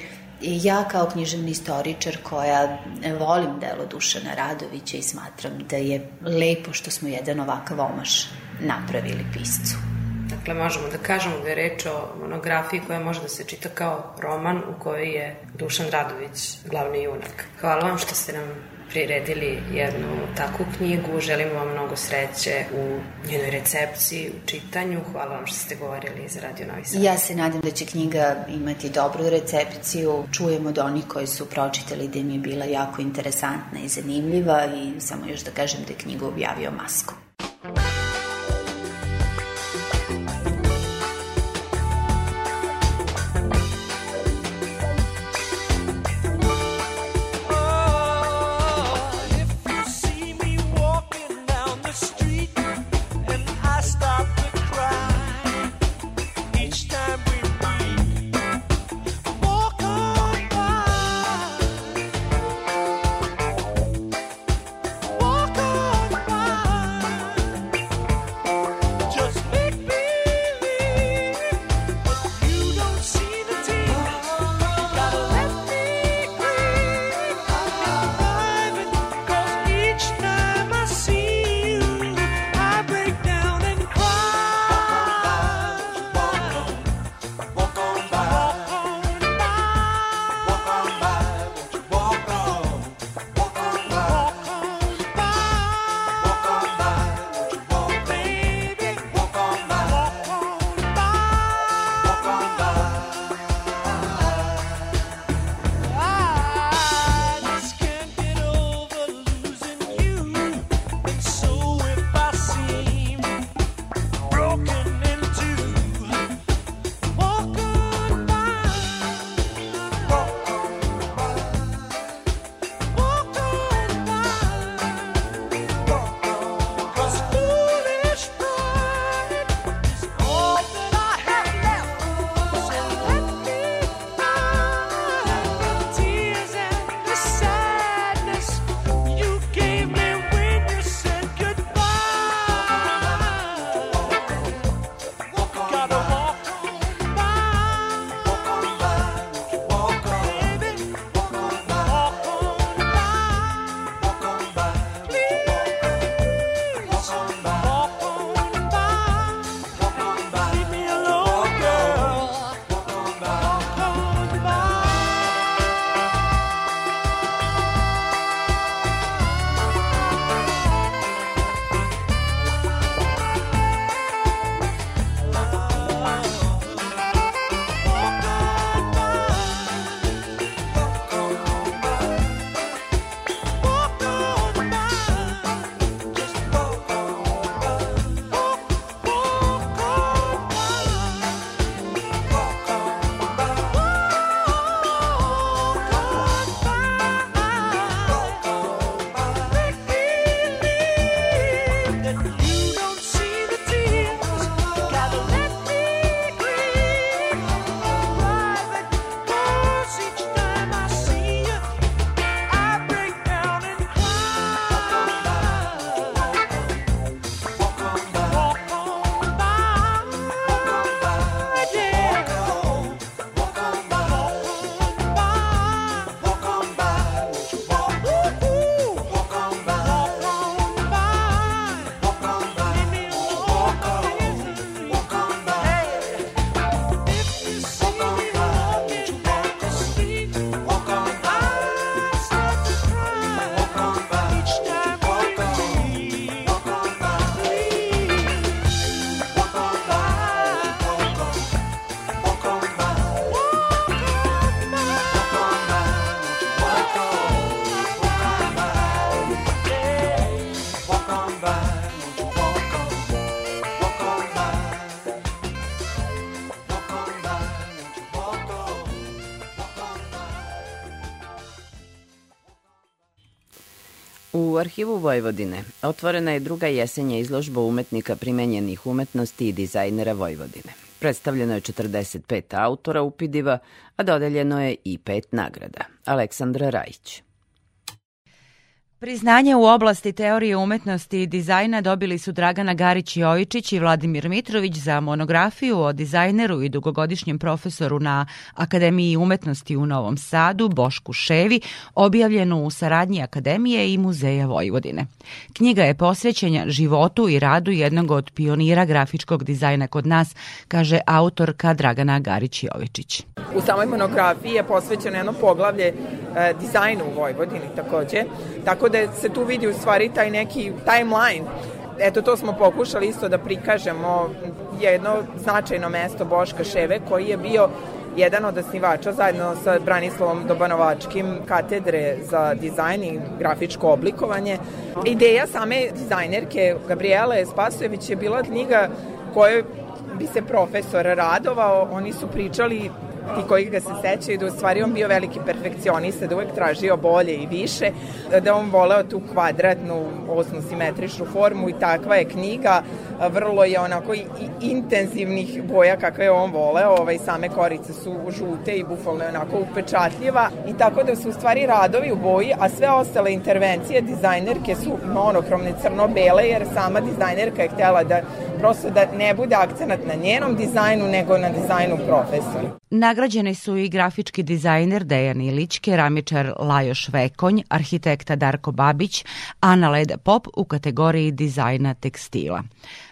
ja kao književni istoričar koja volim delo Dušana Radovića i smatram da je lepo što smo jedan ovakav omaš napravili piscu. Dakle, možemo da kažemo da je reč o monografiji koja može da se čita kao roman u kojoj je Dušan Radović glavni junak. Hvala vam što ste nam priredili jednu takvu knjigu. Želimo vam mnogo sreće u njenoj recepciji, u čitanju. Hvala vam što ste govorili za Radio Novi Sad. Ja se nadam da će knjiga imati dobru recepciju. Čujemo od onih koji su pročitali da im je bila jako interesantna i zanimljiva i samo još da kažem da je knjigu objavio Masko. U arhivu Vojvodine otvorena je druga jesenja izložba umetnika primenjenih umetnosti i dizajnera Vojvodine. Predstavljeno je 45 autora upidiva, a dodeljeno je i pet nagrada. Aleksandra Rajić. Priznanje u oblasti teorije umetnosti i dizajna dobili su Dragana Garić-Jovičić i Vladimir Mitrović za monografiju o dizajneru i dugogodišnjem profesoru na Akademiji umetnosti u Novom Sadu, Bošku Ševi, objavljenu u saradnji Akademije i Muzeja Vojvodine. Knjiga je posvećenja životu i radu jednog od pionira grafičkog dizajna kod nas, kaže autorka Dragana Garić-Jovičić. U samoj monografiji je posvećeno jedno poglavlje e, dizajnu u Vojvodini takođe, tako da se tu vidi u stvari taj neki timeline Eto, to smo pokušali isto da prikažemo jedno značajno mesto Boška Ševe koji je bio jedan od osnivača zajedno sa Branislavom Dobanovačkim katedre za dizajn i grafičko oblikovanje. Ideja same dizajnerke Gabriele Spasojević je bila knjiga koje bi se profesor radovao. Oni su pričali ti koji ga se sećaju da u stvari on bio veliki perfekcionista, da uvek tražio bolje i više, da on voleo tu kvadratnu, osnu simetričnu formu i takva je knjiga, vrlo je onako i, i intenzivnih boja kakve je on voleo, ovaj, same korice su žute i bufalno je onako upečatljiva i tako da su u stvari radovi u boji, a sve ostale intervencije dizajnerke su monokromne crno-bele jer sama dizajnerka je htela da prosto da ne bude akcenat na njenom dizajnu nego na dizajnu profesora. Nagrađeni su i grafički dizajner Dejan Ilić, keramičar Lajoš Vekonj, arhitekta Darko Babić, Ana Leda Pop u kategoriji dizajna tekstila.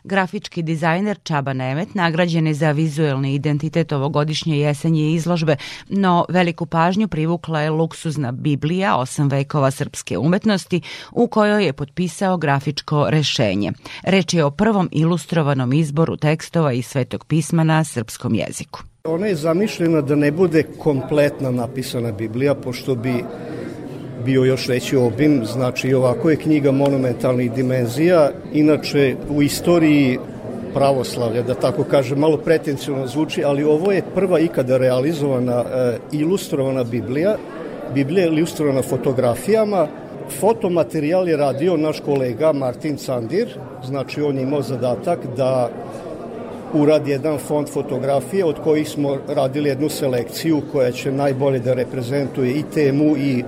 Grafički dizajner Čaba Nemet nagrađen je za vizuelni identitet ovogodišnje jesenje izložbe, no veliku pažnju privukla je luksuzna Biblija osam vekova srpske umetnosti u kojoj je potpisao grafičko rešenje. Reč je o prvom ilustrovanom izboru tekstova iz Svetog pisma na srpskom jeziku. Ona je zamišljena da ne bude kompletna napisana Biblija, pošto bi bio još veći obim, znači ovako je knjiga monumentalnih dimenzija, inače u istoriji pravoslavlja, da tako kažem, malo pretencijno zvuči, ali ovo je prva ikada realizovana e, ilustrovana Biblija, Biblija je ilustrovana fotografijama, fotomaterijal je radio naš kolega Martin Candir, znači on je imao zadatak da uradi jedan fond fotografije od kojih smo radili jednu selekciju koja će najbolje da reprezentuje i temu i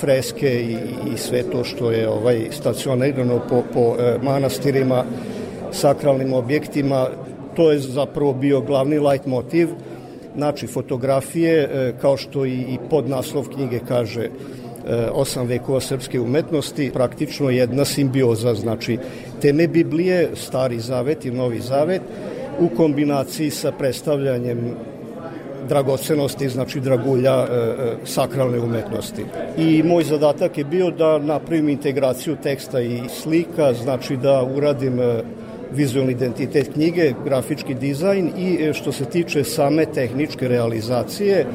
freske i, i sve to što je ovaj stacionirano po, po e, manastirima, sakralnim objektima. To je zapravo bio glavni light motiv. Znači, fotografije, e, kao što i, i podnaslov knjige kaže, e, osam vekova srpske umetnosti, praktično jedna simbioza, znači teme Biblije, Stari Zavet i Novi Zavet, u kombinaciji sa predstavljanjem dragocenosti, znači dragulja e, e, sakralne umetnosti. I moj zadatak je bio da napravim integraciju teksta i slika, znači da uradim e, vizualni identitet knjige, grafički dizajn i što se tiče same tehničke realizacije,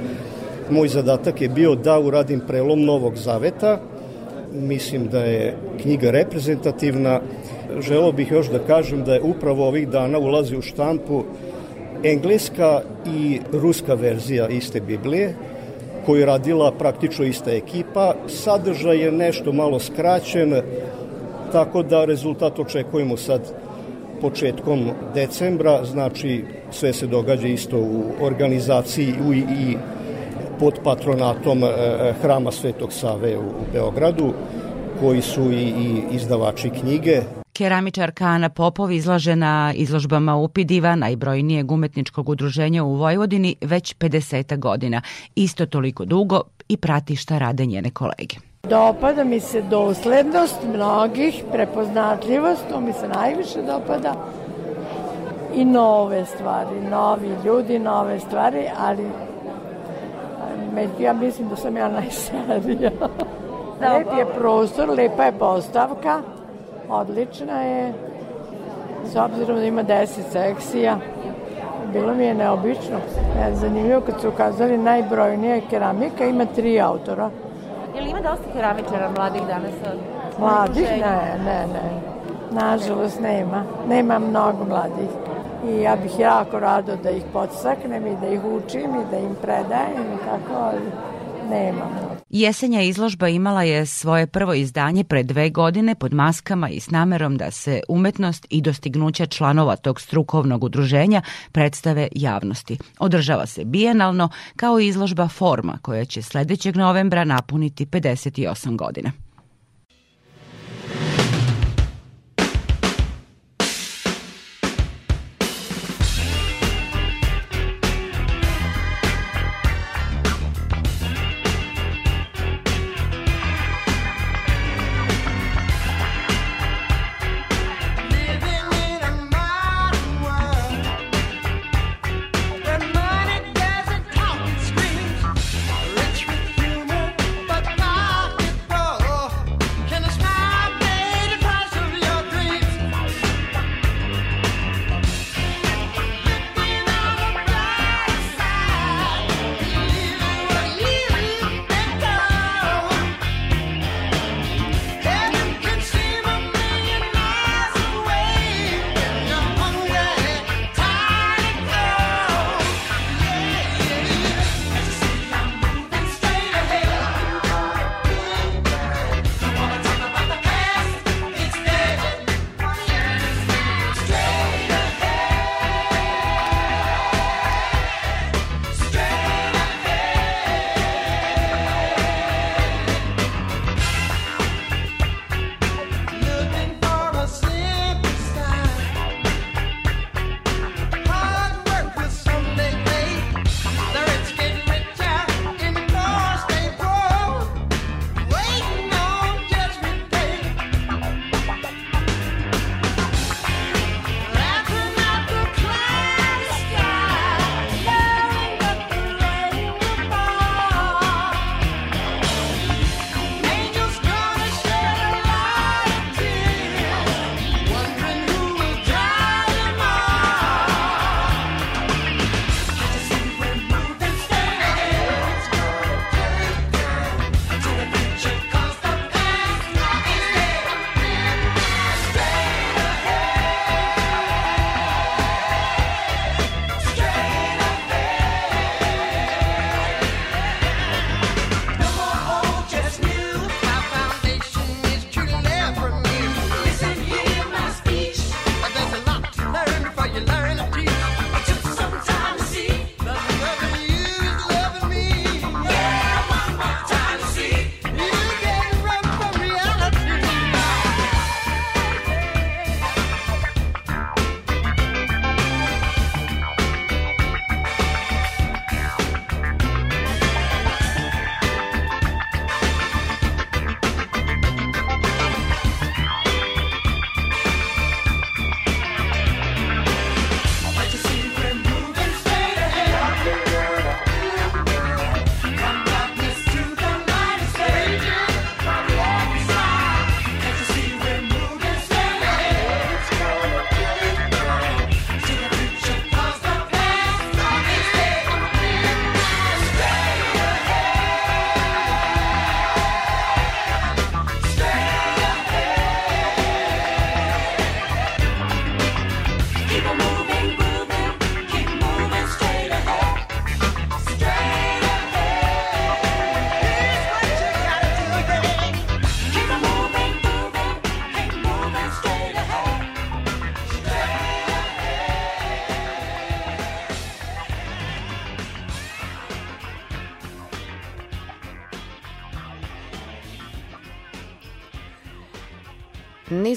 moj zadatak je bio da uradim prelom Novog Zaveta. Mislim da je knjiga reprezentativna. Želeo bih još da kažem da je upravo ovih dana ulazi u štampu engleska i ruska verzija iste Biblije, koju je radila praktično ista ekipa. Sadržaj je nešto malo skraćen, tako da rezultat očekujemo sad početkom decembra, znači sve se događa isto u organizaciji u, i pod patronatom e, e, Hrama Svetog Save u Beogradu, koji su i, i izdavači knjige, Keramičarka Ana Popov izlaže na izložbama Upidiva, najbrojnijeg umetničkog udruženja u Vojvodini, već 50 godina. Isto toliko dugo i prati šta rade njene kolege. Dopada mi se doslednost mnogih, prepoznatljivost, to mi se najviše dopada i nove stvari, novi ljudi, nove stvari, ali ja mislim da sam ja najstarija. Lep je prostor, lepa je postavka, odlična je, s obzirom da ima 10 sekcija. Bilo mi je neobično. Ja, zanimljivo kad su ukazali najbrojnije keramika, ima tri autora. Je li ima dosta keramičara mladih danas? Mladih? Ne, ne, ne. Nažalost nema. Nema mnogo mladih. I ja bih jako rado da ih podstaknem i da ih učim i da im predajem i tako, ali nema mnogo. Jesenja izložba imala je svoje prvo izdanje pre dve godine pod maskama i s namerom da se umetnost i dostignuća članova tog strukovnog udruženja predstave javnosti. Održava se bijenalno kao izložba Forma koja će sledećeg novembra napuniti 58 godina.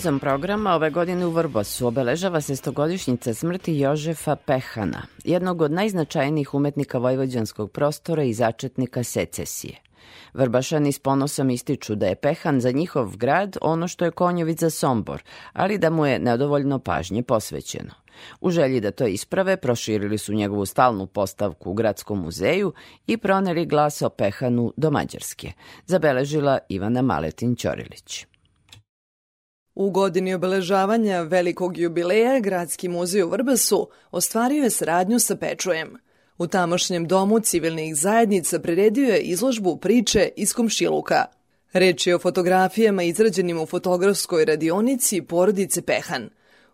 Nizom programa ove godine u Vrbosu obeležava se stogodišnjica smrti Jožefa Pehana, jednog od najznačajnijih umetnika vojvođanskog prostora i začetnika secesije. Vrbašani s ponosom ističu da je Pehan za njihov grad ono što je Konjović za Sombor, ali da mu je nedovoljno pažnje posvećeno. U želji da to isprave, proširili su njegovu stalnu postavku u Gradskom muzeju i proneli glas o Pehanu do Mađarske, zabeležila Ivana Maletin-Ćorilić. U godini obeležavanja velikog jubileja Gradski muzej u Vrbasu ostvario je saradnju sa Pečujem. U tamošnjem domu civilnih zajednica priredio je izložbu priče iz komšiluka. Reč je o fotografijama izrađenim u fotografskoj radionici porodice Pehan.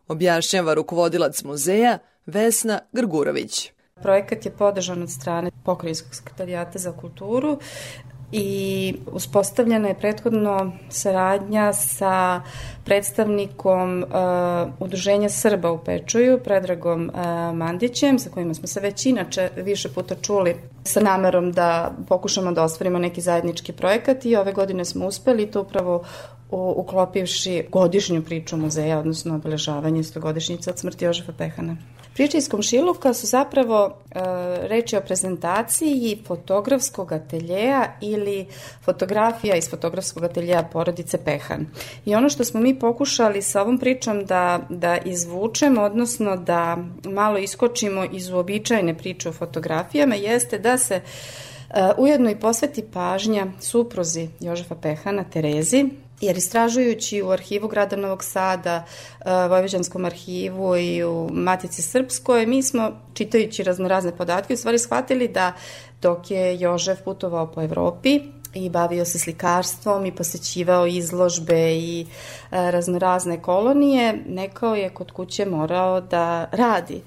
Objašnjava rukovodilac muzeja Vesna Grgurović. Projekat je podržan od strane Pokrajinskog sekretarijata za kulturu i uspostavljena je prethodno saradnja sa predstavnikom uh, Udruženja Srba u Pečuju, Predragom uh, Mandićem, sa kojima smo se već inače više puta čuli sa namerom da pokušamo da ostvarimo neki zajednički projekat i ove godine smo uspeli to upravo uklopivši godišnju priču muzeja, odnosno obeležavanje stogodišnjice od smrti Jožefa Pehana. Priče iz Komšiluka su zapravo e, reči o prezentaciji fotografskog ateljeja ili fotografija iz fotografskog ateljeja porodice Pehan. I ono što smo mi pokušali sa ovom pričom da, da izvučemo, odnosno da malo iskočimo iz uobičajene priče o fotografijama, jeste da se Uh, ujedno i posveti pažnja supruzi Jožefa Pehana, Terezi, jer istražujući u arhivu grada Novog Sada, uh, Vojvođanskom arhivu i u Matici Srpskoj, mi smo, čitajući razne razne podatke, u stvari shvatili da dok je Jožef putovao po Evropi, i bavio se slikarstvom i posećivao izložbe i e, raznorazne kolonije, nekao je kod kuće morao da radi.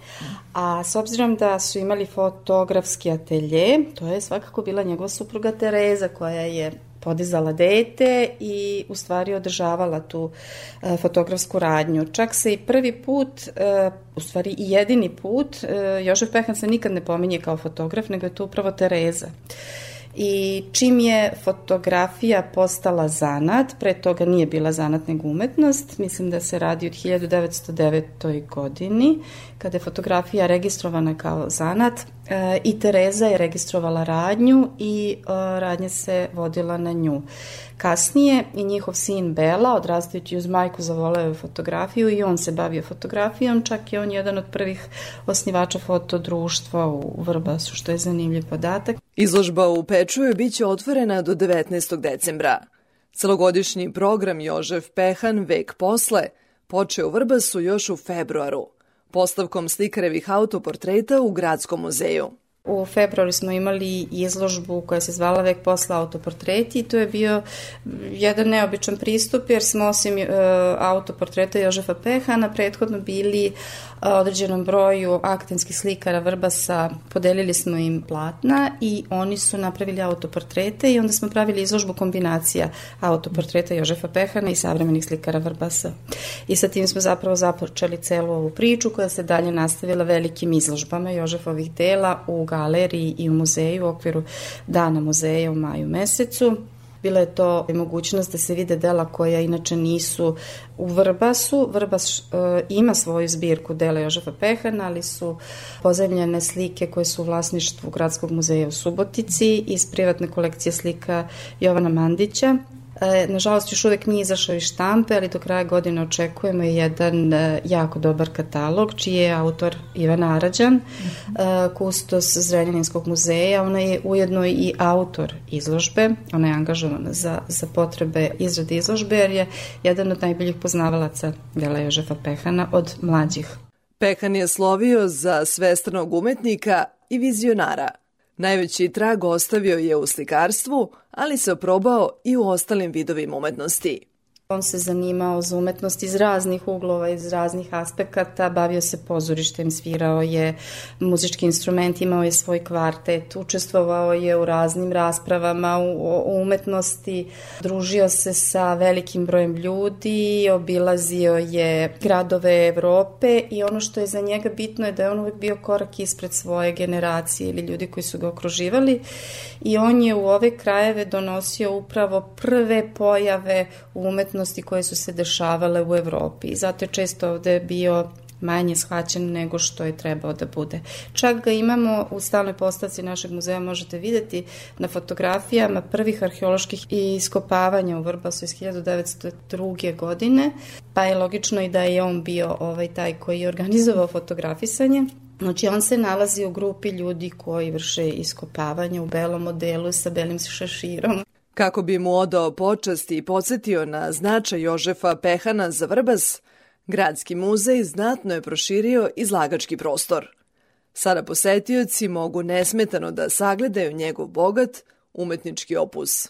A s obzirom da su imali fotografski atelje, to je svakako bila njegova supruga Tereza koja je podizala dete i u stvari održavala tu e, fotografsku radnju. Čak se i prvi put, e, u stvari i jedini put, Jožef Pehan se nikad ne pominje kao fotograf, nego je to upravo Tereza. I čim je fotografija postala zanat, pre toga nije bila zanat nego umetnost, mislim da se radi od 1909. godini, kada je fotografija registrovana kao zanat e, i Tereza je registrovala radnju i e, radnja se vodila na nju. Kasnije i njihov sin Bela, odrastajući uz majku, zavoleo je fotografiju i on se bavio fotografijom, čak je on jedan od prvih osnivača fotodruštva u Vrbasu, što je zanimljiv podatak. Izložba u Pečuju biće otvorena do 19. decembra. Celogodišnji program Jožef Pehan Vek posle počeo u Vrbasu još u februaru, postavkom slikarevih autoportreta u Gradskom muzeju. U februaru smo imali izložbu koja se zvala Vek posla autoportreti i to je bio jedan neobičan pristup jer smo osim e, autoportreta Jožefa Pehana prethodno bili određenom broju aktenskih slikara Vrbasa, podelili smo im platna i oni su napravili autoportrete i onda smo pravili izložbu kombinacija autoportreta Jožefa Pehana i savremenih slikara Vrbasa. I sa tim smo zapravo započeli celu ovu priču koja se dalje nastavila velikim izložbama Jožefovih dela u galeriji i u muzeju u okviru Dana muzeja u maju mesecu. Bila je to mogućnost da se vide dela koja inače nisu u Vrbasu. Vrbas e, ima svoju zbirku dela Jožefa Pehana, ali su pozemljene slike koje su u vlasništvu Gradskog muzeja u Subotici iz privatne kolekcije slika Jovana Mandića E, nažalost, još uvek nije izašao iz štampe, ali do kraja godine očekujemo jedan e, jako dobar katalog, čiji je autor Ivan Arađan, mm -hmm. kustos Zrenjaninskog muzeja. Ona je ujedno i autor izložbe. Ona je angažovana za, za potrebe izrade izložbe, jer je jedan od najboljih poznavalaca dela Jožefa Pehana od mlađih. Pehan je slovio za svestranog umetnika i vizionara – Najveći trag ostavio je u slikarstvu, ali se oprobao i u ostalim vidovima umetnosti. On se zanimao za umetnost iz raznih uglova, iz raznih aspekata, bavio se pozorištem, svirao je muzički instrument, imao je svoj kvartet, učestvovao je u raznim raspravama o umetnosti, družio se sa velikim brojem ljudi, obilazio je gradove Evrope i ono što je za njega bitno je da je on uvek bio korak ispred svoje generacije ili ljudi koji su ga okruživali i on je u ove krajeve donosio upravo prve pojave u umetnosti koje su se dešavale u Evropi i zato je često ovde bio manje shvaćen nego što je trebao da bude. Čak ga imamo u stalnoj postavci našeg muzeja, možete videti na fotografijama prvih arheoloških iskopavanja u Vrbasu iz 1902. godine, pa je logično i da je on bio ovaj taj koji je organizovao fotografisanje. Znači, on se nalazi u grupi ljudi koji vrše iskopavanje u belom modelu sa belim šeširom. Kako bi mu odao počast i podsjetio na značaj Jožefa Pehana za Vrbas, Gradski muzej znatno je proširio izlagački prostor. Sada posetioci mogu nesmetano da sagledaju njegov bogat umetnički opus.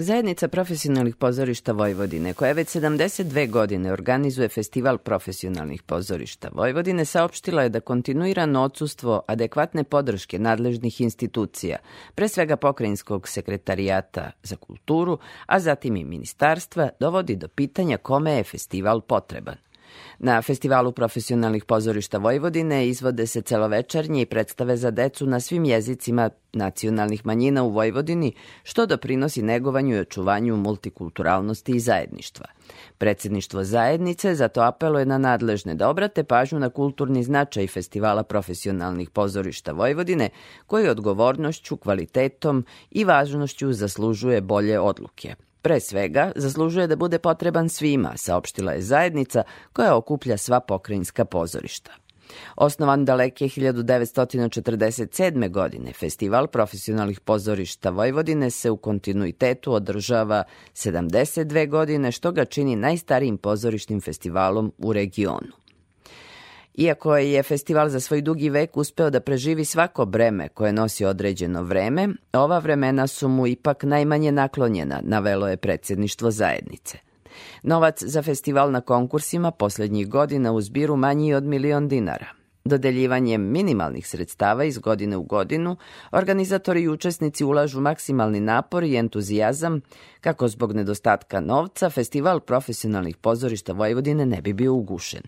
Zajednica profesionalnih pozorišta Vojvodine, koja već 72 godine organizuje festival profesionalnih pozorišta Vojvodine, saopštila je da kontinuirano odsustvo adekvatne podrške nadležnih institucija, pre svega pokrajinskog sekretarijata za kulturu, a zatim i ministarstva, dovodi do pitanja kome je festival potreban. Na Festivalu profesionalnih pozorišta Vojvodine izvode se celovečernje i predstave za decu na svim jezicima nacionalnih manjina u Vojvodini, što doprinosi negovanju i očuvanju multikulturalnosti i zajedništva. Predsedništvo zajednice zato apeluje na nadležne da obrate pažnju na kulturni značaj Festivala profesionalnih pozorišta Vojvodine, koji odgovornošću, kvalitetom i važnošću zaslužuje bolje odluke. Pre svega, zaslužuje da bude potreban svima, saopštila je zajednica koja okuplja sva pokrajinska pozorišta. Osnovan daleke 1947. godine, Festival profesionalnih pozorišta Vojvodine se u kontinuitetu održava 72 godine, što ga čini najstarijim pozorišnim festivalom u regionu. Iako je festival za svoj dugi vek uspeo da preživi svako breme koje nosi određeno vreme, ova vremena su mu ipak najmanje naklonjena, navelo je predsedništvo zajednice. Novac za festival na konkursima poslednjih godina u zbiru manji od milion dinara. Dodeljivanjem minimalnih sredstava iz godine u godinu, organizatori i učesnici ulažu maksimalni napor i entuzijazam kako zbog nedostatka novca festival profesionalnih pozorišta Vojvodine ne bi bio ugušen.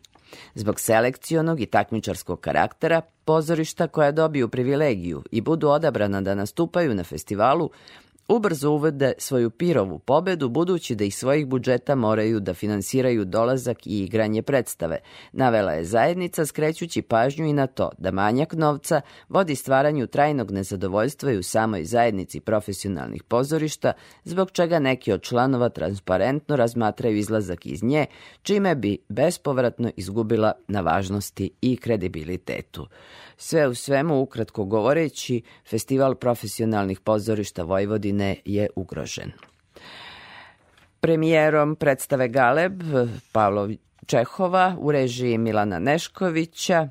Zbog selekcionog i takmičarskog karaktera, pozorišta koja dobiju privilegiju i budu odabrana da nastupaju na festivalu ubrzo uvede svoju pirovu pobedu budući da ih svojih budžeta moraju da finansiraju dolazak i igranje predstave. Navela je zajednica skrećući pažnju i na to da manjak novca vodi stvaranju trajnog nezadovoljstva i u samoj zajednici profesionalnih pozorišta, zbog čega neki od članova transparentno razmatraju izlazak iz nje, čime bi bespovratno izgubila na važnosti i kredibilitetu. Sve u svemu, ukratko govoreći, Festival profesionalnih pozorišta Vojvodine je ugrožen. Premijerom predstave Galeb Pavlo Čehova u režiji Milana Neškovića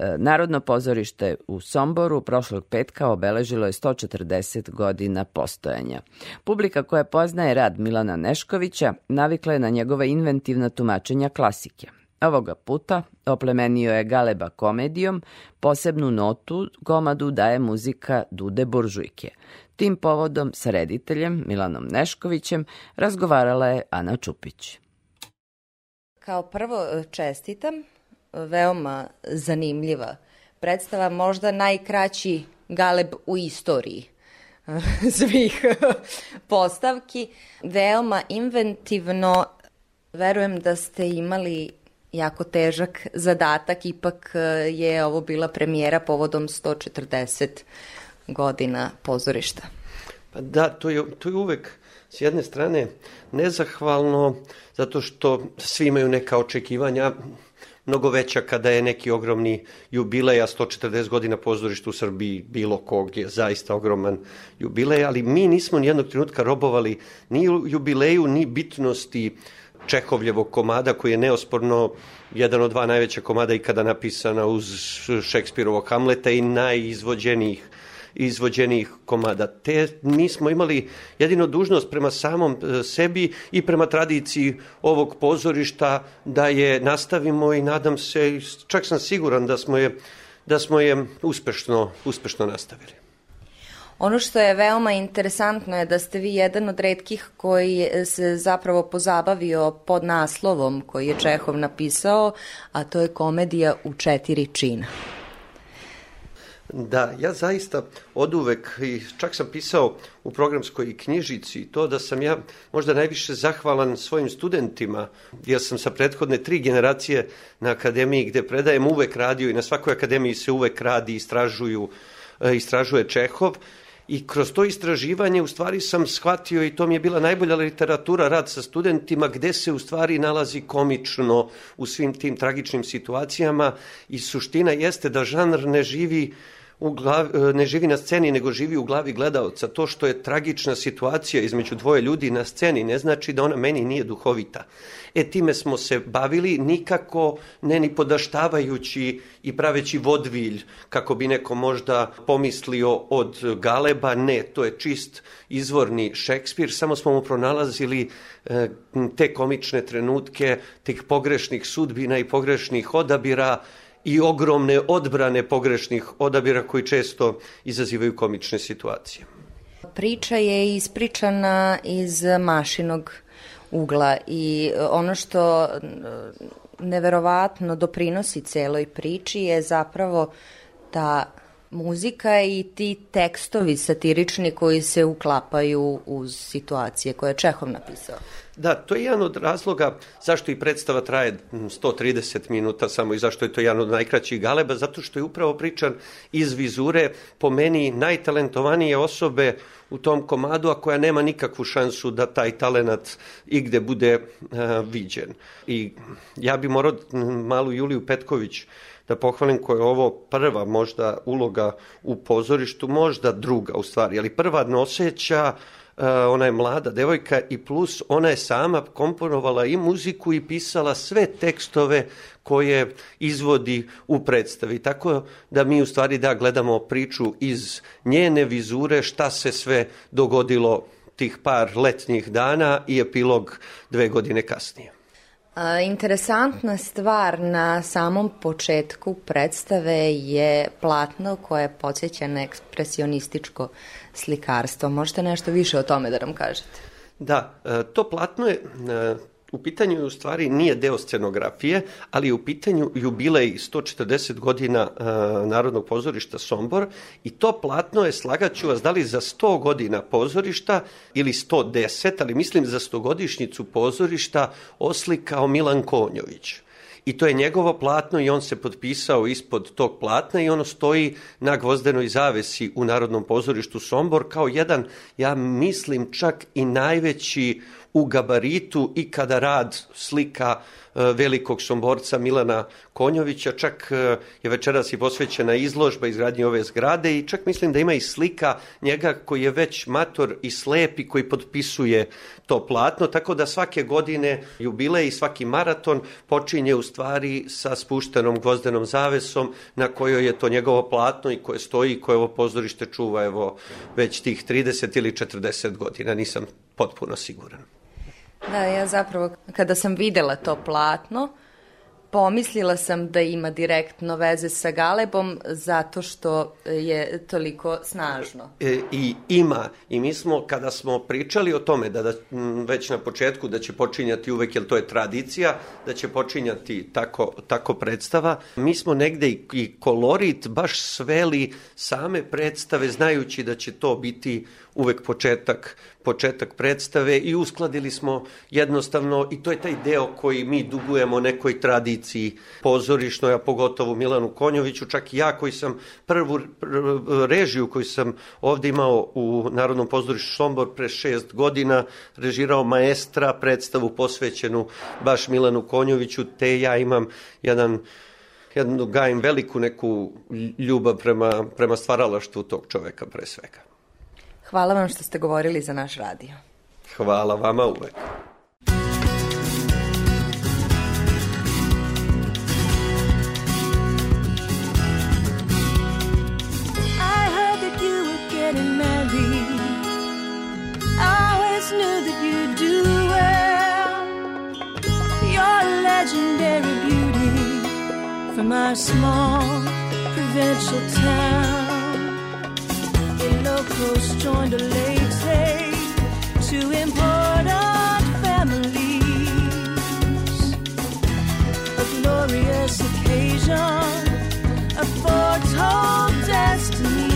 e, Narodno pozorište u Somboru prošlog petka obeležilo je 140 godina postojanja. Publika koja poznaje rad Milana Neškovića navikla je na njegove inventivna tumačenja klasike. Ovoga puta oplemenio je Galeba komedijom, posebnu notu komadu daje muzika Dude Buržujke. Tim povodom sa rediteljem Milanom Neškovićem razgovarala je Ana Čupić. Kao prvo čestitam, veoma zanimljiva predstava, možda najkraći Galeb u istoriji <laughs> svih postavki. Veoma inventivno, verujem da ste imali jako težak zadatak, ipak e, je ovo bila premijera povodom 140 godina pozorišta. Pa da, to je, to je uvek s jedne strane nezahvalno, zato što svi imaju neka očekivanja, mnogo veća kada je neki ogromni jubilej, a 140 godina pozorišta u Srbiji bilo kog je zaista ogroman jubilej, ali mi nismo nijednog trenutka robovali ni jubileju, ni bitnosti uh, Čehovljevog komada koji je neosporno jedan od dva najveća komada ikada napisana uz Šekspirovog Hamleta i najizvođenijih izvođenih komada. Te mi smo imali jedino dužnost prema samom e, sebi i prema tradiciji ovog pozorišta da je nastavimo i nadam se, čak sam siguran da smo je, da smo je uspešno, uspešno nastavili. Ono što je veoma interesantno je da ste vi jedan od redkih koji se zapravo pozabavio pod naslovom koji je Čehov napisao, a to je komedija u četiri čina. Da, ja zaista od uvek, i čak sam pisao u programskoj knjižici to da sam ja možda najviše zahvalan svojim studentima, jer sam sa prethodne tri generacije na akademiji gde predajem uvek radio i na svakoj akademiji se uvek radi, istražuju, e, istražuje Čehov I kroz to istraživanje u stvari sam shvatio i to mi je bila najbolja literatura, rad sa studentima, gde se u stvari nalazi komično u svim tim tragičnim situacijama. I suština jeste da žanr ne živi u glavi, ne živi na sceni, nego živi u glavi gledaoca. To što je tragična situacija između dvoje ljudi na sceni ne znači da ona meni nije duhovita. E, time smo se bavili nikako ne ni podaštavajući i praveći vodvilj, kako bi neko možda pomislio od Galeba. Ne, to je čist izvorni Šekspir, samo smo mu pronalazili e, te komične trenutke, tih pogrešnih sudbina i pogrešnih odabira, i ogromne odbrane pogrešnih odabira koji često izazivaju komične situacije. Priča je ispričana iz mašinog ugla i ono što neverovatno doprinosi celoj priči je zapravo ta muzika i ti tekstovi satirični koji se uklapaju uz situacije koje je Čehov napisao. Da, to je jedan od razloga zašto i predstava traje 130 minuta samo i zašto je to jedan od najkraćih galeba, zato što je upravo pričan iz vizure po meni najtalentovanije osobe u tom komadu, a koja nema nikakvu šansu da taj talenat igde bude uh, viđen. I ja bi morao malu Juliju Petković da pohvalim koja je ovo prva možda uloga u pozorištu, možda druga u stvari, ali prva noseća Uh, ona je mlada devojka i plus ona je sama komponovala i muziku i pisala sve tekstove koje izvodi u predstavi. Tako da mi u stvari da gledamo priču iz njene vizure šta se sve dogodilo tih par letnjih dana i epilog dve godine kasnije. Interesantna stvar na samom početku predstave je platno koje podsjeća na ekspresionističko slikarstvo. Možete nešto više o tome da nam kažete? Da, e, to platno je e, u pitanju u stvari nije deo scenografije, ali u pitanju jubilej 140 godina uh, Narodnog pozorišta Sombor i to platno je, slagaću vas, da li za 100 godina pozorišta ili 110, ali mislim za 100-godišnjicu pozorišta oslikao Milan Konjović. I to je njegovo platno i on se potpisao ispod tog platna i ono stoji na gvozdenoj zavesi u Narodnom pozorištu Sombor kao jedan, ja mislim, čak i najveći u gabaritu i kada rad slika e, velikog somborca Milana Konjovića, čak e, je večeras i posvećena izložba izgradnje ove zgrade i čak mislim da ima i slika njega koji je već mator i slep i koji potpisuje to platno, tako da svake godine jubilej i svaki maraton počinje u stvari sa spuštenom gvozdenom zavesom na kojoj je to njegovo platno i koje stoji i koje ovo pozorište čuva evo već tih 30 ili 40 godina, nisam potpuno siguran. Da, ja zapravo kada sam videla to platno, pomislila sam da ima direktno veze sa Galebom zato što je toliko snažno. E, I ima. I mi smo, kada smo pričali o tome, da, da već na početku da će počinjati uvek, jer to je tradicija, da će počinjati tako, tako predstava, mi smo negde i, i kolorit baš sveli same predstave, znajući da će to biti uvek početak, početak predstave i uskladili smo jednostavno, i to je taj deo koji mi dugujemo nekoj tradiciji pozorišnoj, a pogotovo Milanu Konjoviću, čak i ja koji sam prvu režiju koju sam ovde imao u Narodnom pozorištu Sombor pre šest godina, režirao maestra predstavu posvećenu baš Milanu Konjoviću, te ja imam jedan jednu gajim veliku neku ljubav prema, prema stvaralaštvu tog čoveka pre svega. Hvala vam što ste govorili za naš radio. Hvala vama uvek. knew that you'd do well. You're legendary beauty from our small provincial town. Locals joined a late to important families. A glorious occasion, a foretold destiny.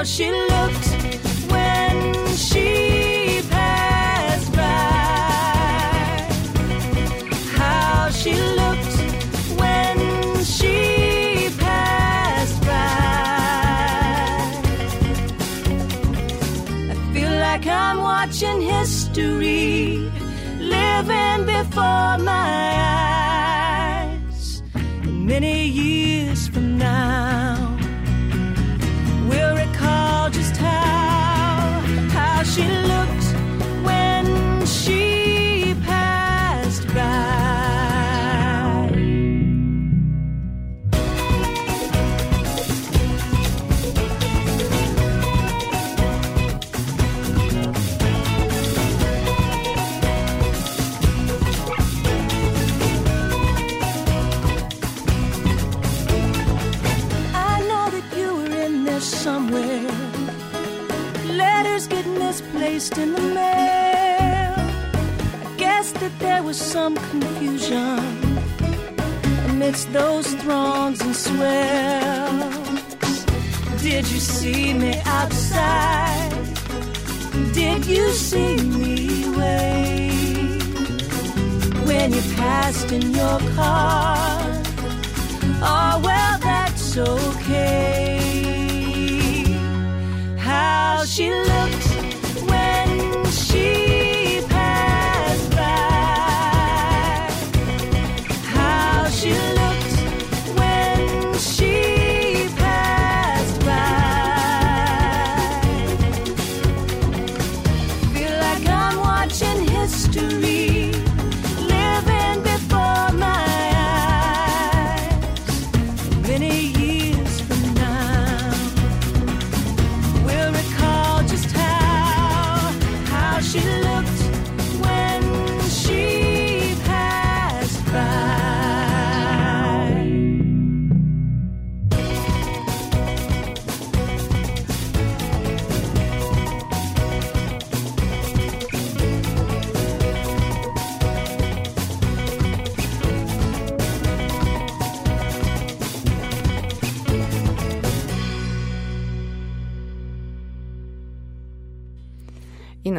How she looked when she passed by. How she looked when she passed by. I feel like I'm watching history living before my eyes.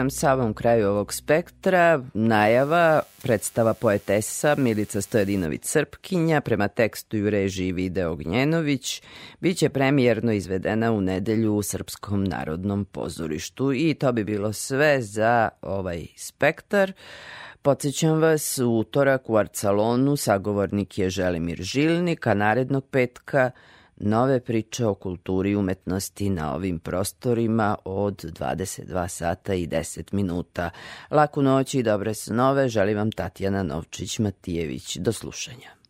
Nam samom kraju ovog spektra najava predstava poetesa Milica Stojadinović-Srpkinja prema tekstu i u režiji Video Gnjenović biće premijerno izvedena u nedelju u Srpskom narodnom pozorištu i to bi bilo sve za ovaj spektar. Podsećam vas, utorak u Arcalonu sagovornik je Želimir Žilnik, a narednog petka nove priče o kulturi i umetnosti na ovim prostorima od 22 sata i 10 minuta. Laku noć i dobre snove želim vam Tatjana Novčić-Matijević. Do slušanja.